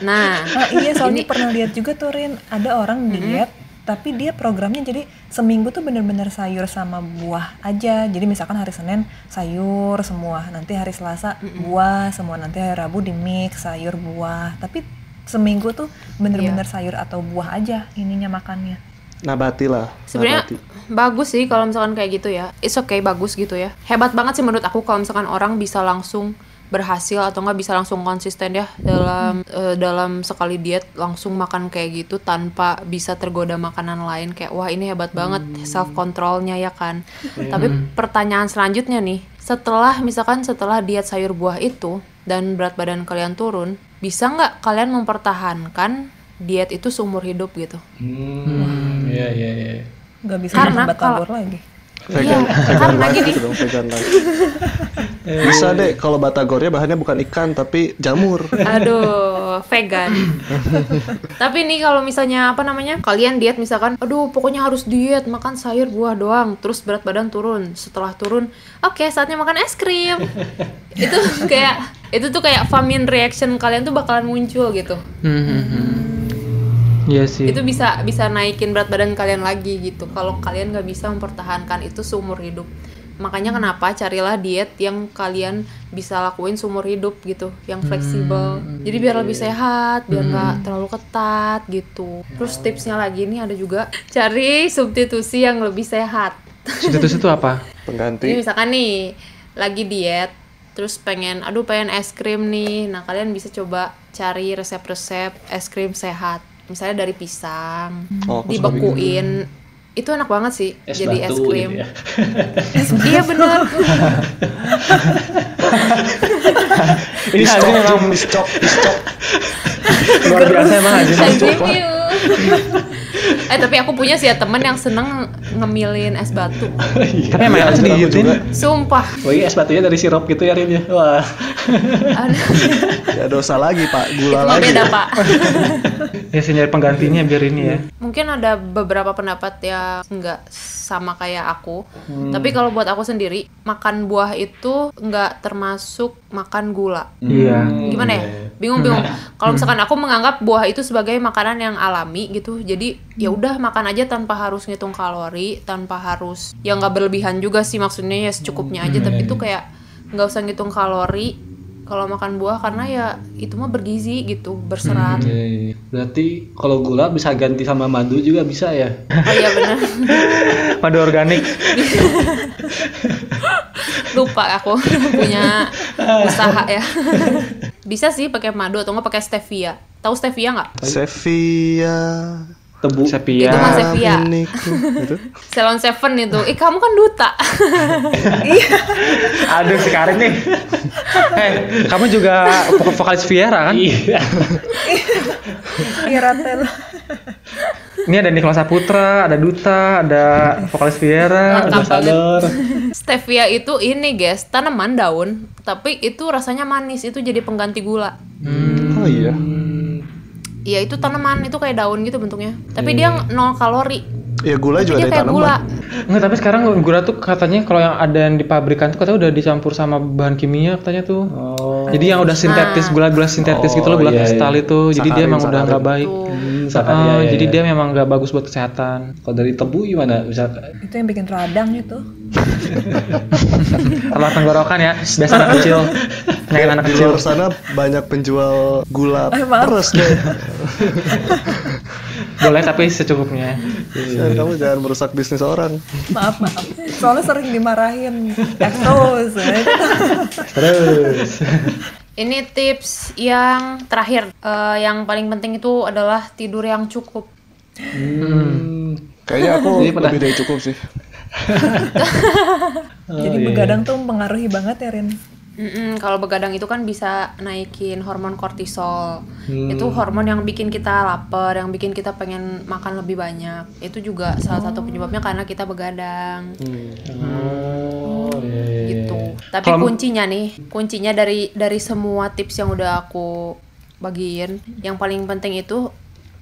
nah Ah, iya soalnya pernah lihat juga tuh Rin ada orang diet tapi dia programnya jadi seminggu tuh bener-bener sayur sama buah aja jadi misalkan hari Senin sayur semua nanti hari Selasa buah semua nanti hari Rabu di mix sayur buah tapi seminggu tuh bener-bener sayur atau buah aja ininya makannya Nabati lah. Sebenarnya nabati. bagus sih kalau misalkan kayak gitu ya. It's okay bagus gitu ya. Hebat banget sih menurut aku kalau misalkan orang bisa langsung berhasil atau nggak bisa langsung konsisten ya dalam eh, dalam sekali diet langsung makan kayak gitu tanpa bisa tergoda makanan lain. Kayak wah ini hebat banget self controlnya ya kan? Tapi pertanyaan selanjutnya nih setelah misalkan setelah diet sayur buah itu dan berat badan kalian turun bisa nggak kalian mempertahankan diet itu seumur hidup gitu? Hmm, iya iya iya. nggak bisa Karena batagor lagi. Iya, Vegan, vegan karena life gini. gitu dong, life. Bisa deh kalau batagornya bahannya bukan ikan tapi jamur. Aduh, vegan. Tapi nih kalau misalnya apa namanya? Kalian diet misalkan, aduh pokoknya harus diet, makan sayur buah doang, terus berat badan turun. Setelah turun, oke saatnya makan es krim. itu kayak itu tuh kayak famine reaction kalian tuh bakalan muncul gitu. Hmm, hmm, hmm. Iya sih. Itu bisa bisa naikin berat badan kalian lagi gitu. Kalau kalian nggak bisa mempertahankan itu seumur hidup. Makanya kenapa carilah diet yang kalian bisa lakuin seumur hidup gitu, yang fleksibel. Jadi biar lebih sehat, biar nggak terlalu ketat gitu. Terus tipsnya lagi nih ada juga cari substitusi yang lebih sehat. Substitusi itu apa? Jadi Pengganti. misalkan nih lagi diet, terus pengen, aduh pengen es krim nih. Nah kalian bisa coba cari resep-resep es krim sehat. Misalnya dari pisang, Oh, dibekuin. Itu enak banget sih, Es jadi es batu krim. gitu ya. iya bener. Ini Haji memang pistok, pistok. luar biasa emang Haji. Anjing, iu. Eh tapi aku punya sih ya temen yang seneng ngemilin es batu. Tapi emang enak sih digigitin. juga. Sumpah. Oh iya es batunya dari sirup gitu ya Rin ya. Wah. Ya dosa lagi pak, itu gula mah lagi. beda pak. Ya sih nyari penggantinya biar ini ya. Mungkin ada beberapa pendapat yang nggak sama kayak aku. Tapi kalau buat aku sendiri, makan buah itu nggak termasuk makan gula. Iya. Gimana ya? Bingung-bingung. Kalau misalkan aku menganggap buah itu sebagai makanan yang alami gitu. Jadi ya udah makan aja tanpa harus ngitung kalori, tanpa harus ya nggak berlebihan juga sih maksudnya ya secukupnya aja. Tapi itu kayak nggak usah ngitung kalori kalau makan buah karena ya itu mah bergizi gitu, berserat. Oke. Berarti kalau gula bisa ganti sama madu juga bisa ya? Oh iya benar. Madu organik. lupa aku punya usaha ya bisa sih pakai madu atau nggak pakai stevia tahu stevia nggak Sevilla. Tebu. Sepia. Itu Mas. Gitu. Salon Seven itu ih kamu kan duta Aduh si Karin nih. Eh, kamu juga vok- vokalis Viera kan? Iya. Iratel Ini ada Nicholas Saputra, ada Duta, ada vokalis Viera. banget Sadar. stevia itu ini guys tanaman daun tapi itu rasanya manis itu jadi pengganti gula Oh iya. Iya itu tanaman itu kayak daun gitu bentuknya. Tapi dia nol kalori Ya gula juga dia dari kayak gula tanaman. Enggak, tapi sekarang gula tuh katanya kalau yang ada yang di pabrikan tuh katanya udah dicampur sama bahan kimia katanya tuh. Oh. Jadi yang udah sintetis, gula-gula sintetis gitu loh, Oh, gula iya, kristal iya. itu. Jadi dia Sakarin, emang udah nggak sakarin. baik. Hmm, Ah, sakan, iya, iya, jadi iya. dia memang nggak bagus buat kesehatan. Kalau dari tebu gimana? Bisa itu yang bikin radang itu Telah tenggorokan ya, biasa anak kecil, penyakit anak Di kecil. luar sana banyak penjual gula Eh, terus deh. Boleh tapi secukupnya. Dan kamu jangan merusak bisnis orang. maaf maaf soalnya sering dimarahin terus Terus. ini tips yang terakhir Eh, yang paling penting itu adalah tidur yang cukup Hmm. Kayaknya aku Jadi pernah- lebih dari cukup sih. jadi begadang tuh mempengaruhi banget ya Rin Mm-mm, kalau begadang itu kan bisa naikin hormon kortisol. Itu hormon yang bikin kita lapar, yang bikin kita pengen makan lebih banyak. Itu juga salah satu penyebabnya karena kita begadang. Oh, iya, iya, iya. gitu. Tapi kuncinya nih, kuncinya dari dari semua tips yang udah aku bagiin, yang paling penting itu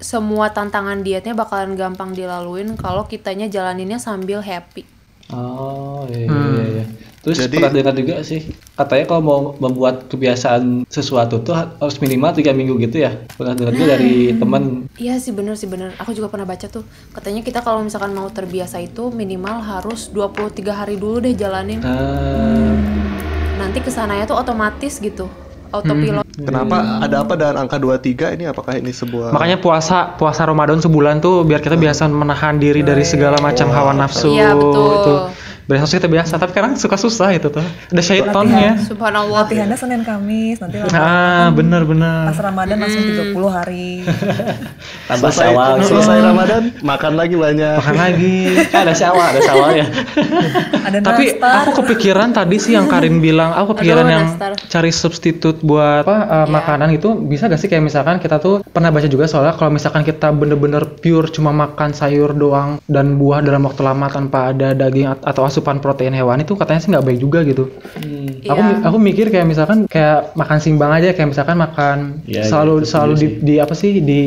semua tantangan dietnya bakalan gampang dilaluin kalau kitanya jalaninnya sambil happy. Oh iya, iya, iya. Terus Jadi- pernah dengar juga sih katanya kalau mau membuat kebiasaan sesuatu tuh ha- harus minimal tiga minggu gitu ya. Pernah dengar juga dari teman. Iya sih bener sih bener. Aku juga pernah baca tuh. Katanya kita kalau misalkan mau terbiasa itu minimal harus 23 hari dulu deh jalanin. Nah, Nanti ke sananya tuh otomatis gitu. autopilot. Kenapa ada apa dengan angka 23 ini apakah ini sebuah Makanya puasa puasa Ramadan sebulan tuh biar kita biasa menahan diri dari segala macam hawa nafsu Iya, betul. itu. Biar harusnya kita biasa, tapi kadang suka susah itu tuh. Ada syaitonnya. Subhanallah. latihannya Senin Kamis nanti Ah, bener bener. pas Ramadan langsung 30 hari tambah selesai, syawal selesai Ramadan makan lagi banyak. Makan lagi. ada syawal ada syawal ya ada Tapi nastar aku kepikiran tadi sih yang Karin bilang, aku kepikiran Aduh, yang nastar. cari substitut buat apa uh, makanan itu bisa gak sih kayak misalkan kita tuh pernah baca juga soalnya kalau misalkan kita bener-bener pure cuma makan sayur doang dan buah dalam waktu lama tanpa ada daging at- atau asupan protein hewani itu katanya sih nggak baik juga gitu. Aku Iya. aku mikir kayak misalkan kayak makan simbang aja kayak misalkan makan Iya, selalu gitu selalu di, sih. di apa sih di,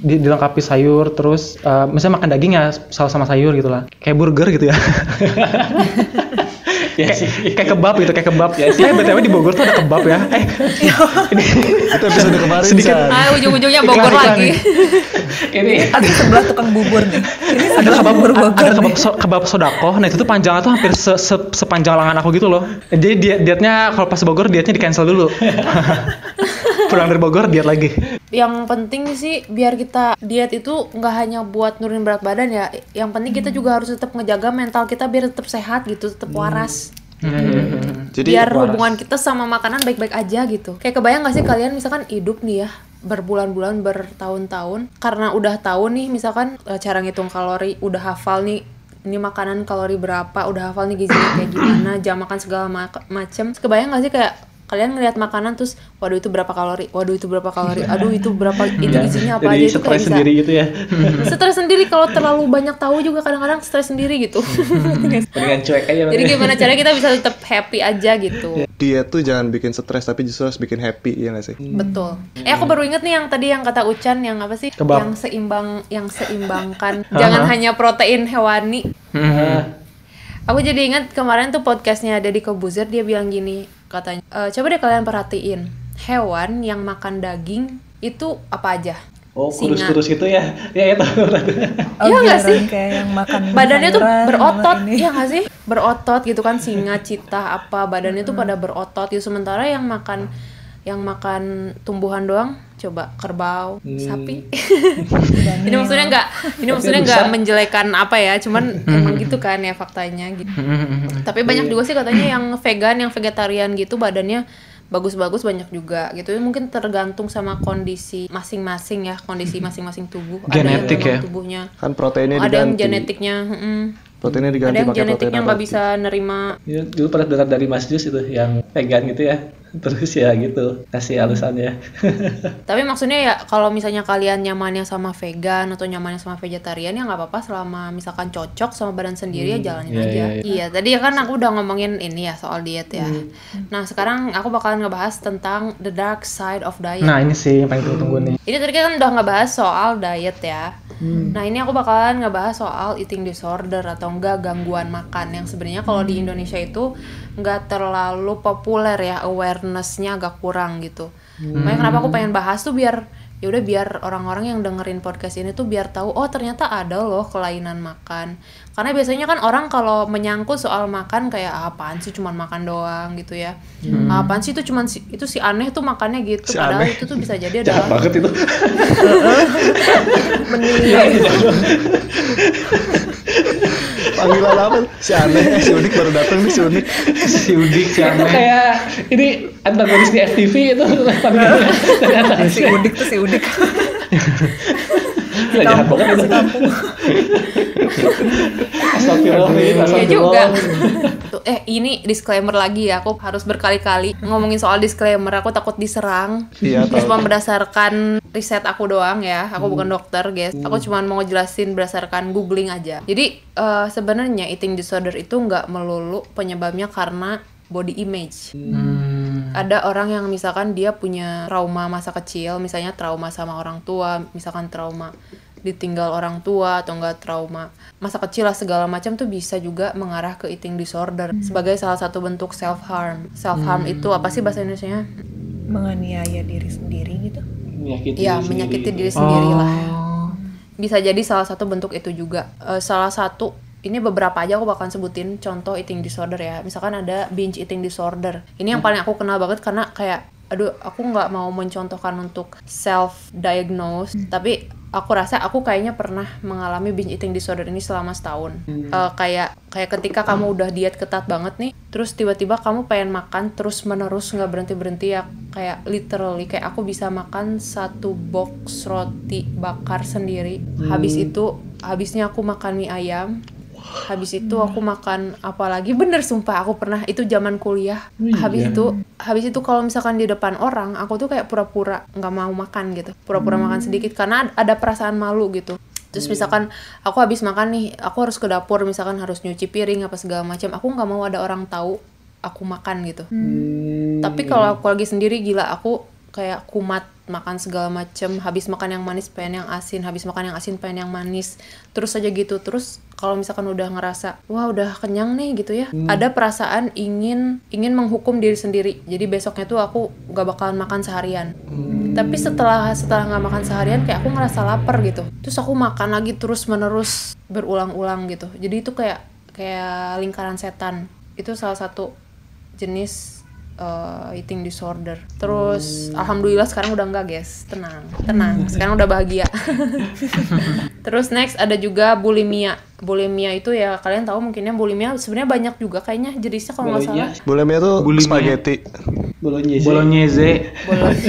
di dilengkapi sayur terus uh, misalnya makan daging ya selalu sama sayur gitu lah. Kayak burger gitu ya. ya kayak, sih kayak kebab gitu, kayak kebab ya. Eh, BTW di Bogor tuh ada kebab ya. Eh, ini Itu episode kemarin Sedikit. Ah, ujung-ujungnya Bogor Iklan, lagi. ini ada sebelah tukang bubur nih ini ada kebab bubur Bogor ada kebab so- kebab sodako. Nah, itu tuh panjangnya tuh hampir se- se- sepanjang lengan aku gitu loh. Jadi diet dietnya kalau pas Bogor dietnya di cancel dulu. Pulang dari Bogor diet lagi. Yang penting sih biar kita diet itu nggak hanya buat nurunin berat badan ya. Yang penting kita juga harus tetap ngejaga mental kita biar tetap sehat gitu, tetap waras. Jadi biar hubungan kita sama makanan baik-baik aja gitu. Kayak kebayang gak sih kalian misalkan hidup nih ya berbulan-bulan bertahun-tahun karena udah tahu nih misalkan eh, cara ngitung kalori, udah hafal nih ini makanan kalori berapa, udah hafal nih gizinya kayak gimana, jam makan segala ma- macem. Kebayang gak sih kayak kalian ngelihat makanan terus waduh itu berapa kalori, waduh itu berapa kalori, aduh itu berapa itu gizinya apa jadi aja itu kayak bisa sendiri gitu ya stres sendiri kalau terlalu banyak tahu juga kadang-kadang stres sendiri gitu. mendingan cuek aja Jadi gimana caranya kita bisa tetap happy aja gitu. diet tuh jangan bikin stres tapi justru harus bikin happy ya nggak sih? Betul. Eh aku baru inget nih yang tadi yang kata Ucan yang apa sih? Kebab. Yang seimbang, yang seimbangkan. Jangan hanya protein hewani. Aku jadi ingat kemarin tuh podcastnya Deddy Kobuzer dia bilang gini katanya, "E, coba deh kalian perhatiin hewan yang makan daging itu apa aja? oh Singa. kurus-kurus gitu ya ya itu Oh, Iya nggak sih? kayak yang makan Badannya tuh berotot, sama ini. ya nggak sih? Berotot gitu kan singa, cita apa badannya tuh pada berotot gitu. Sementara yang makan yang makan tumbuhan doang, coba kerbau, sapi. ini maksudnya nggak, ini maksudnya nggak menjelekan apa ya, cuman emang gitu kan ya faktanya gitu. Tapi banyak juga sih katanya yang vegan, yang vegetarian gitu badannya bagus-bagus banyak juga gitu. Mungkin tergantung sama kondisi masing-masing ya kondisi masing-masing tubuh. Ada yang Genetik ya? tubuhnya. Kan proteinnya ada yang genetiknya mm. Proteinnya ada diganti yang pakai protein genetiknya nggak bisa nerima. Ya, dulu pernah dengar dari Mas Jus itu yang vegan gitu ya terus ya gitu kasih alasannya. Tapi maksudnya ya kalau misalnya kalian nyamannya sama vegan atau nyamannya sama vegetarian ya nggak apa-apa. Selama misalkan cocok sama badan sendiri ya jalanin iya, aja. iya, iya. iya tadi ya kan aku udah ngomongin ini ya soal diet ya. Nah sekarang aku bakalan ngebahas tentang the dark side of diet. Nah, ini sih yang paling tunggu nih. Ini tadi kan udah ngebahas soal diet ya. Nah ini aku bakalan ngebahas soal eating disorder atau enggak gangguan makan. Yang sebenarnya kalau di Indonesia itu nggak terlalu populer ya awarenessnya agak kurang gitu. Makanya kenapa aku pengen bahas tuh biar ya udah biar orang-orang yang dengerin podcast ini tuh biar tahu oh ternyata ada loh kelainan makan. Karena biasanya kan orang kalau menyangkut soal makan kayak "Ah, apaan sih cuman makan doang gitu ya. "Ah, Apaan sih itu cuman si, itu si aneh tuh makannya gitu Si padahal aneh. itu tuh bisa jadi adalah banget itu Panggilan apa? Si aneh, eh, si unik baru datang nih si unik. si Udik si itu aneh. kayak ini antagonis di FTV itu ternyata si udik tuh si udik Gila, jahat banget itu Astagfirullah Iya juga. Tuh, eh ini disclaimer lagi ya. Aku harus berkali-kali ngomongin soal disclaimer. Aku takut diserang. Iya, cuma berdasarkan riset aku doang ya. Aku bukan dokter, guys. Aku cuma mau jelasin berdasarkan googling aja. Jadi eh, sebenarnya eating disorder itu nggak melulu penyebabnya karena body image. Ada orang yang misalkan dia punya trauma masa kecil, misalnya trauma sama orang tua, misalkan trauma ditinggal orang tua atau enggak trauma masa kecil lah segala macam tuh bisa juga mengarah ke eating disorder sebagai salah satu bentuk self harm. Self harm itu apa sih bahasa Indonesianya? menganiaya diri sendiri gitu menyakiti Ya, diri menyakiti sendiri. diri sendiri lah. Oh. Bisa jadi salah satu bentuk itu juga. Eh, salah satu ini beberapa aja aku bakalan sebutin contoh eating disorder ya. Misalkan ada binge eating disorder. Ini yang paling aku kenal banget karena kayak aduh aku nggak mau mencontohkan untuk self diagnose tapi aku rasa aku kayaknya pernah mengalami binge eating disorder ini selama setahun. Eh, kayak kayak ketika kamu udah diet ketat banget nih terus tiba-tiba kamu pengen makan terus menerus nggak berhenti berhenti ya kayak literally kayak aku bisa makan satu box roti bakar sendiri. Habis itu habisnya aku makan mie ayam habis itu aku makan apalagi bener sumpah aku pernah. Itu zaman kuliah. Habis itu habis itu kalau misalkan di depan orang aku tuh kayak pura-pura nggak mau makan gitu. Pura-pura makan sedikit karena ada perasaan malu gitu. Terus misalkan aku habis makan nih aku harus ke dapur misalkan harus nyuci piring apa segala macam aku nggak mau ada orang tahu aku makan gitu. Tapi kalau aku lagi sendiri gila aku kayak kumat makan segala macem habis makan yang manis pengen yang asin habis makan yang asin pengen yang manis. Terus aja gitu terus kalau misalkan udah ngerasa wah udah kenyang nih gitu ya ada perasaan ingin ingin menghukum diri sendiri. Jadi besoknya tuh aku gak bakalan makan seharian. Tapi setelah setelah nggak makan seharian kayak aku ngerasa lapar gitu. Terus aku makan lagi terus menerus berulang-ulang gitu. Jadi itu kayak kayak lingkaran setan. Itu salah satu jenis uh, eating disorder. Terus alhamdulillah sekarang udah enggak, guys. Tenang, tenang. Sekarang udah bahagia. Terus next ada juga bulimia. Bulimia itu ya kalian tahu mungkinnya bulimia sebenarnya banyak juga kayaknya jenisnya kalau nggak salah. Bulimia tuh Bulimia. spaghetti. Bolognese. Bolognese.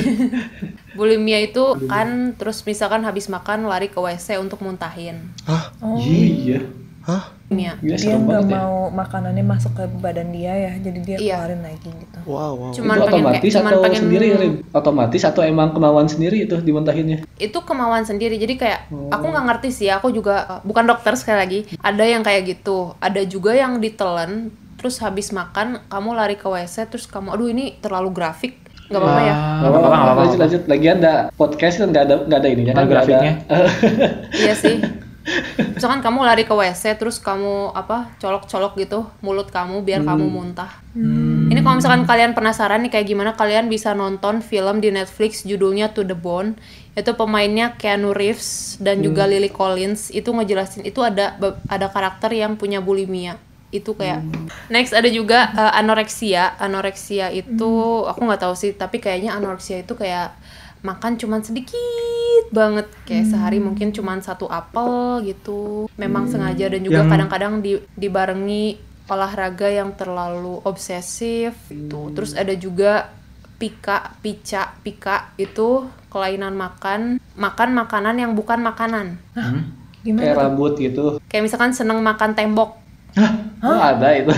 Bulimia itu kan terus misalkan habis makan lari ke WC untuk muntahin. Hah? Iya. Hah? Bulimia. Gila dia serem nggak ya. mau makanannya masuk ke badan dia ya jadi dia Iya. keluarin lagi gitu Wow, wow. Cuman itu otomatis kayak cuman atau pengen sendiri, Rin? Otomatis atau emang kemauan sendiri itu dimuntahinnya? itu kemauan sendiri jadi kayak aku nggak ngerti sih aku juga bukan dokter sekali lagi ada yang kayak gitu ada juga yang ditelan terus habis makan kamu lari ke WC terus kamu aduh ini terlalu grafik nggak apa-apa ya Ah, nggak apa-apa, nggak apa-apa. Lanjut, lanjut. Lagian ada podcast kan nggak ada nggak ada ininya kan nggak ada. grafiknya. iya sih misalkan kamu lari ke WC terus kamu apa colok-colok gitu mulut kamu biar kamu muntah. Ini kalau misalkan kalian penasaran nih kayak gimana kalian bisa nonton film di Netflix judulnya To the Bone. Itu pemainnya Keanu Reeves dan juga Lily Collins. Itu ngejelasin itu ada ada karakter yang punya bulimia. Itu kayak next ada juga uh, anoreksia anoreksia itu aku nggak tahu sih tapi kayaknya anoreksia itu kayak makan cuman sedikit banget. Kayak sehari mungkin cuman satu apel gitu. Memang sengaja dan juga Yang- kadang-kadang di, dibarengi olahraga yang terlalu obsesif gitu. Terus ada juga pika pica pika itu kelainan makan makan makanan yang bukan makanan. Kayak rambut gitu. kayak misalkan seneng makan tembok. Oh, ada itu.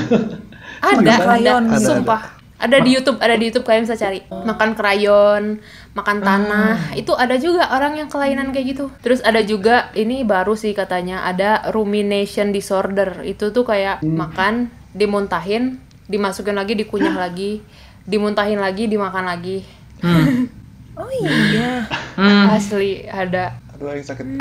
ada ada, krayon. Ada, sumpah ada di YouTube ada di YouTube kalian bisa cari. Makan krayon makan tanah. Itu ada juga orang yang kelainan kayak gitu. Terus ada juga ini baru sih katanya ada rumination disorder. Itu tuh kayak makan dimuntahin dimasukin lagi dikunyah lagi dimuntahin lagi dimakan lagi. Oh iya. Asli ada. Aduh, yang sakit.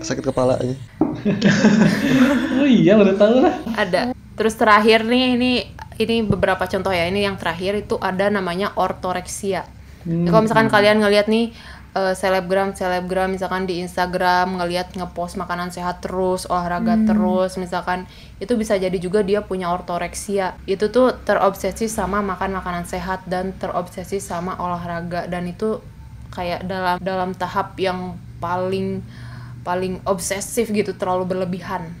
Sakit kepala aja. Oh iya baru tahu lah. ada. Terus terakhir nih ini ini beberapa contoh ya. Ini yang terakhir itu ada namanya ortoreksia Ya, kalau misalkan kalian ngelihat nih eh, selebgram selebgram misalkan di Instagram ngelihat ngepost makanan sehat terus olahraga terus misalkan itu bisa jadi juga dia punya ortoreksia itu tuh terobsesi sama makan makanan sehat dan terobsesi sama olahraga. Dan itu kayak dalam dalam tahap yang paling paling obsesif gitu terlalu berlebihan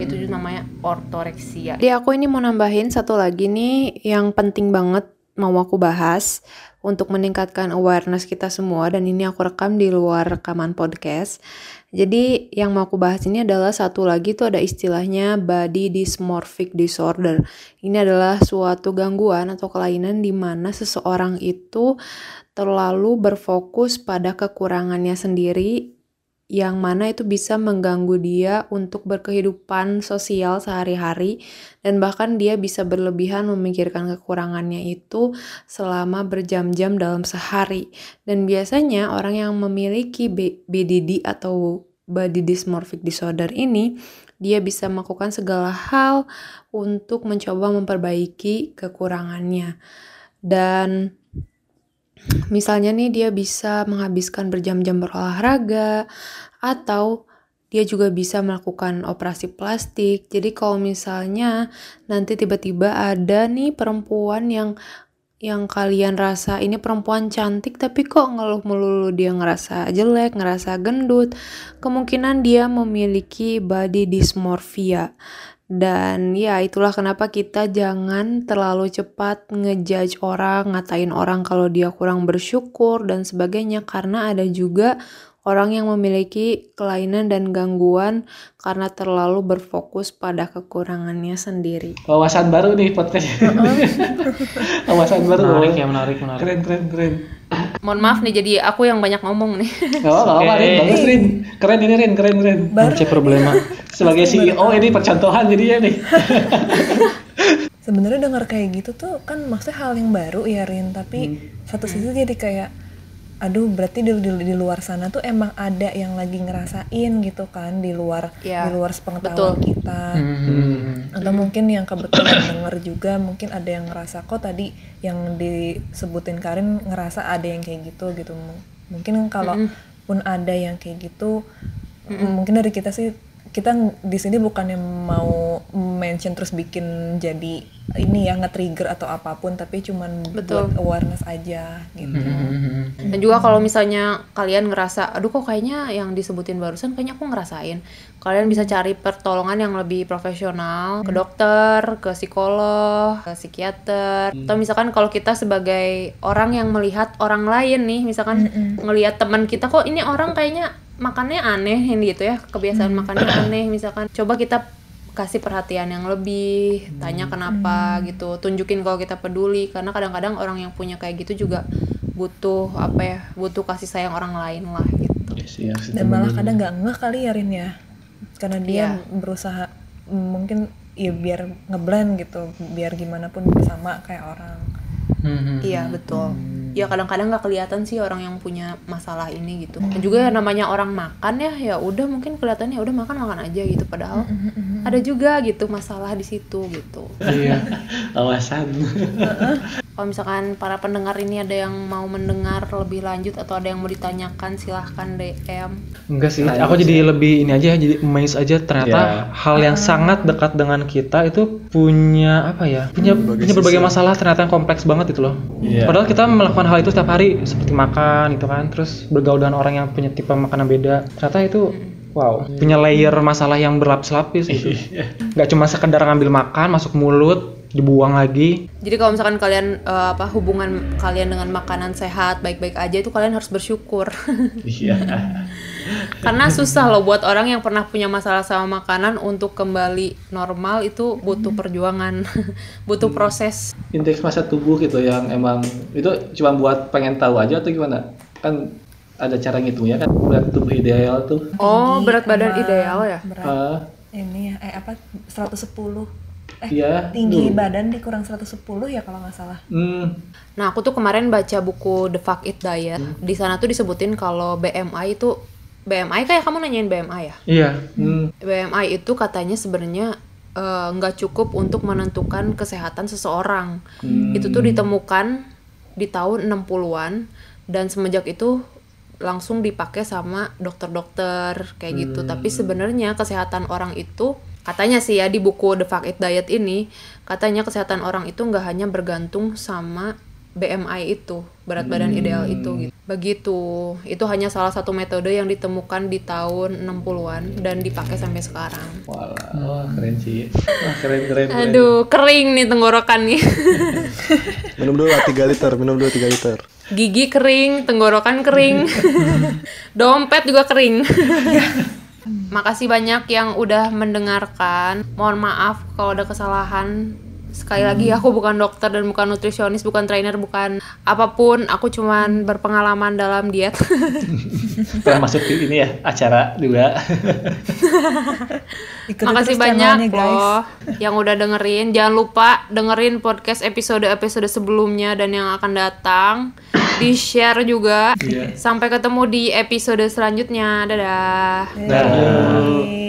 itu juga namanya ortoreksia. Jadi aku ini mau nambahin satu lagi nih yang penting banget mau aku bahas untuk meningkatkan awareness kita semua dan ini aku rekam di luar rekaman podcast. Jadi yang mau aku bahas ini adalah satu lagi tuh ada istilahnya body dysmorphic disorder. Ini adalah suatu gangguan atau kelainan di mana seseorang itu terlalu berfokus pada kekurangannya sendiri yang mana itu bisa mengganggu dia untuk berkehidupan sosial sehari-hari dan bahkan dia bisa berlebihan memikirkan kekurangannya itu selama berjam-jam dalam sehari. Dan biasanya orang yang memiliki BDD atau body dysmorphic disorder ini dia bisa melakukan segala hal untuk mencoba memperbaiki kekurangannya. Dan misalnya nih dia bisa menghabiskan berjam-jam berolahraga atau dia juga bisa melakukan operasi plastik. Jadi kalau misalnya nanti tiba-tiba ada nih perempuan yang yang kalian rasa ini perempuan cantik tapi kok ngeluh melulu dia ngerasa jelek, ngerasa gendut, kemungkinan dia memiliki body dysmorphia. Dan ya itulah kenapa kita jangan terlalu cepat ngejudge orang, ngatain orang kalau dia kurang bersyukur dan sebagainya karena ada juga orang yang memiliki kelainan dan gangguan karena terlalu berfokus pada kekurangannya sendiri. Wawasan baru nih podcast. Wawasan baru. Menarik ya, menarik, menarik. Keren, keren, keren. Mohon maaf nih jadi aku yang banyak ngomong nih. Gak apa-apa, Oke. Rin. Bagus, Rin. Keren ini, Rin. Keren, keren. Cek problema. Sebagai CEO ini percontohan jadinya nih. sebenarnya dengar kayak gitu tuh kan maksudnya hal yang baru ya Rin tapi satu sisi jadi kayak aduh berarti di, di, di luar sana tuh emang ada yang lagi ngerasain gitu kan di luar Ya, di luar sepengetahuan betul. kita Hmm. atau mungkin yang kebetulan denger juga mungkin ada yang ngerasa kok tadi yang disebutin Karin ngerasa ada yang kayak gitu gitu mungkin kalau pun ada yang kayak gitu mungkin dari kita sih kita di sini bukannya mau mention terus bikin jadi ini ya nge-trigger atau apa pun tapi cuman Betul. buat awareness aja gitu. Hmm. Dan juga kalau misalnya kalian ngerasa, aduh kok kayaknya yang disebutin barusan kayaknya aku ngerasain. Kalian bisa cari pertolongan yang lebih profesional, ke dokter, ke psikolog, ke psikiater. Atau misalkan kalau kita sebagai orang yang melihat orang lain nih, misalkan ngelihat teman kita kok ini orang kayaknya makannya aneh ini gitu ya, kebiasaan makannya aneh misalkan. Coba kita kasih perhatian yang lebih, tanya kenapa gitu, tunjukin kalau kita peduli karena kadang-kadang orang yang punya kayak gitu juga butuh apa ya, butuh kasih sayang orang lain lah gitu. Iya, Dan malah kadang nggak ngeh kali ya Rin ya. Karena dia Iya. berusaha mm, mungkin ya biar ngeblend gitu, biar gimana pun sama kayak orang. Hmm. Iya betul. Ya kadang-kadang nggak kelihatan sih orang yang punya masalah ini gitu. Dan juga ya namanya orang makan ya, ya udah mungkin kelihatannya udah makan makan aja gitu. Padahal ada juga gitu masalah di situ gitu. Iya. Awasan. Kalau misalkan para pendengar ini ada yang mau mendengar lebih lanjut atau ada yang mau ditanyakan silahkan DM. Enggak sih, Nah, aku jadi lebih ini aja jadi amazed aja ternyata Ya. hal yang sangat dekat dengan kita itu punya apa ya? Punya Berbagai punya berbagai sisi. masalah ternyata yang kompleks banget itu loh. Iya. Padahal kita melakukan hal itu setiap hari seperti makan gitu kan, terus bergaul dengan orang yang punya tipe makanan beda. Ternyata itu wow, punya layer masalah yang berlapis-lapis gitu. Nggak cuma sekedar ngambil makan masuk mulut, dibuang lagi. Jadi kalau misalkan kalian eh, apa hubungan kalian dengan makanan sehat baik-baik aja itu kalian harus bersyukur. Iya. Karena susah loh buat orang yang pernah punya masalah sama makanan untuk kembali normal itu butuh perjuangan, butuh proses. Indeks masa tubuh gitu yang emang itu cuma buat pengen tahu aja atau gimana? Kan ada cara ngitungnya kan berat tubuh ideal tuh. Oh, berat badan ideal ya? Berat Ah, ini ya, eh apa 110. Eh, Iya, tinggi dulu. badan dikurang 110 ya kalau nggak salah. hmm, Nah, aku tuh kemarin baca buku The Fuck It Diet. Di sana tuh disebutin kalau BMI itu BMI kayak kamu nanyain BMI ya? Iya. hmm, BMI itu katanya sebenarnya eh, nggak cukup untuk menentukan kesehatan seseorang. Itu tuh ditemukan di tahun 60-an dan semenjak itu langsung dipakai sama dokter-dokter kayak gitu. Tapi sebenarnya kesehatan orang itu katanya sih ya di buku The Fuck It Diet ini katanya kesehatan orang itu nggak hanya bergantung sama BMI itu berat badan ideal itu gitu. Begitu. Itu hanya salah satu metode yang ditemukan di tahun 60-an dan dipakai sampai sekarang. Walah, wah keren sih. Wah keren keren. keren. Aduh, kering nih tenggorokan nih. Minum dulu lah 3 liter, minum dulu 3 liter. Gigi kering, tenggorokan kering. Dompet juga kering. Makasih banyak yang udah mendengarkan. Mohon maaf kalau ada kesalahan. Sekali lagi aku bukan dokter dan bukan nutrisionis, bukan trainer, bukan apa pun. Aku cuman berpengalaman dalam diet. Pernah masuk di ini ya acara juga. Makasih banyak loh yang udah dengerin. Jangan lupa dengerin podcast episode-episode sebelumnya dan yang akan datang. Di share juga. Iya. Sampai ketemu di episode selanjutnya. Dadah. Dah.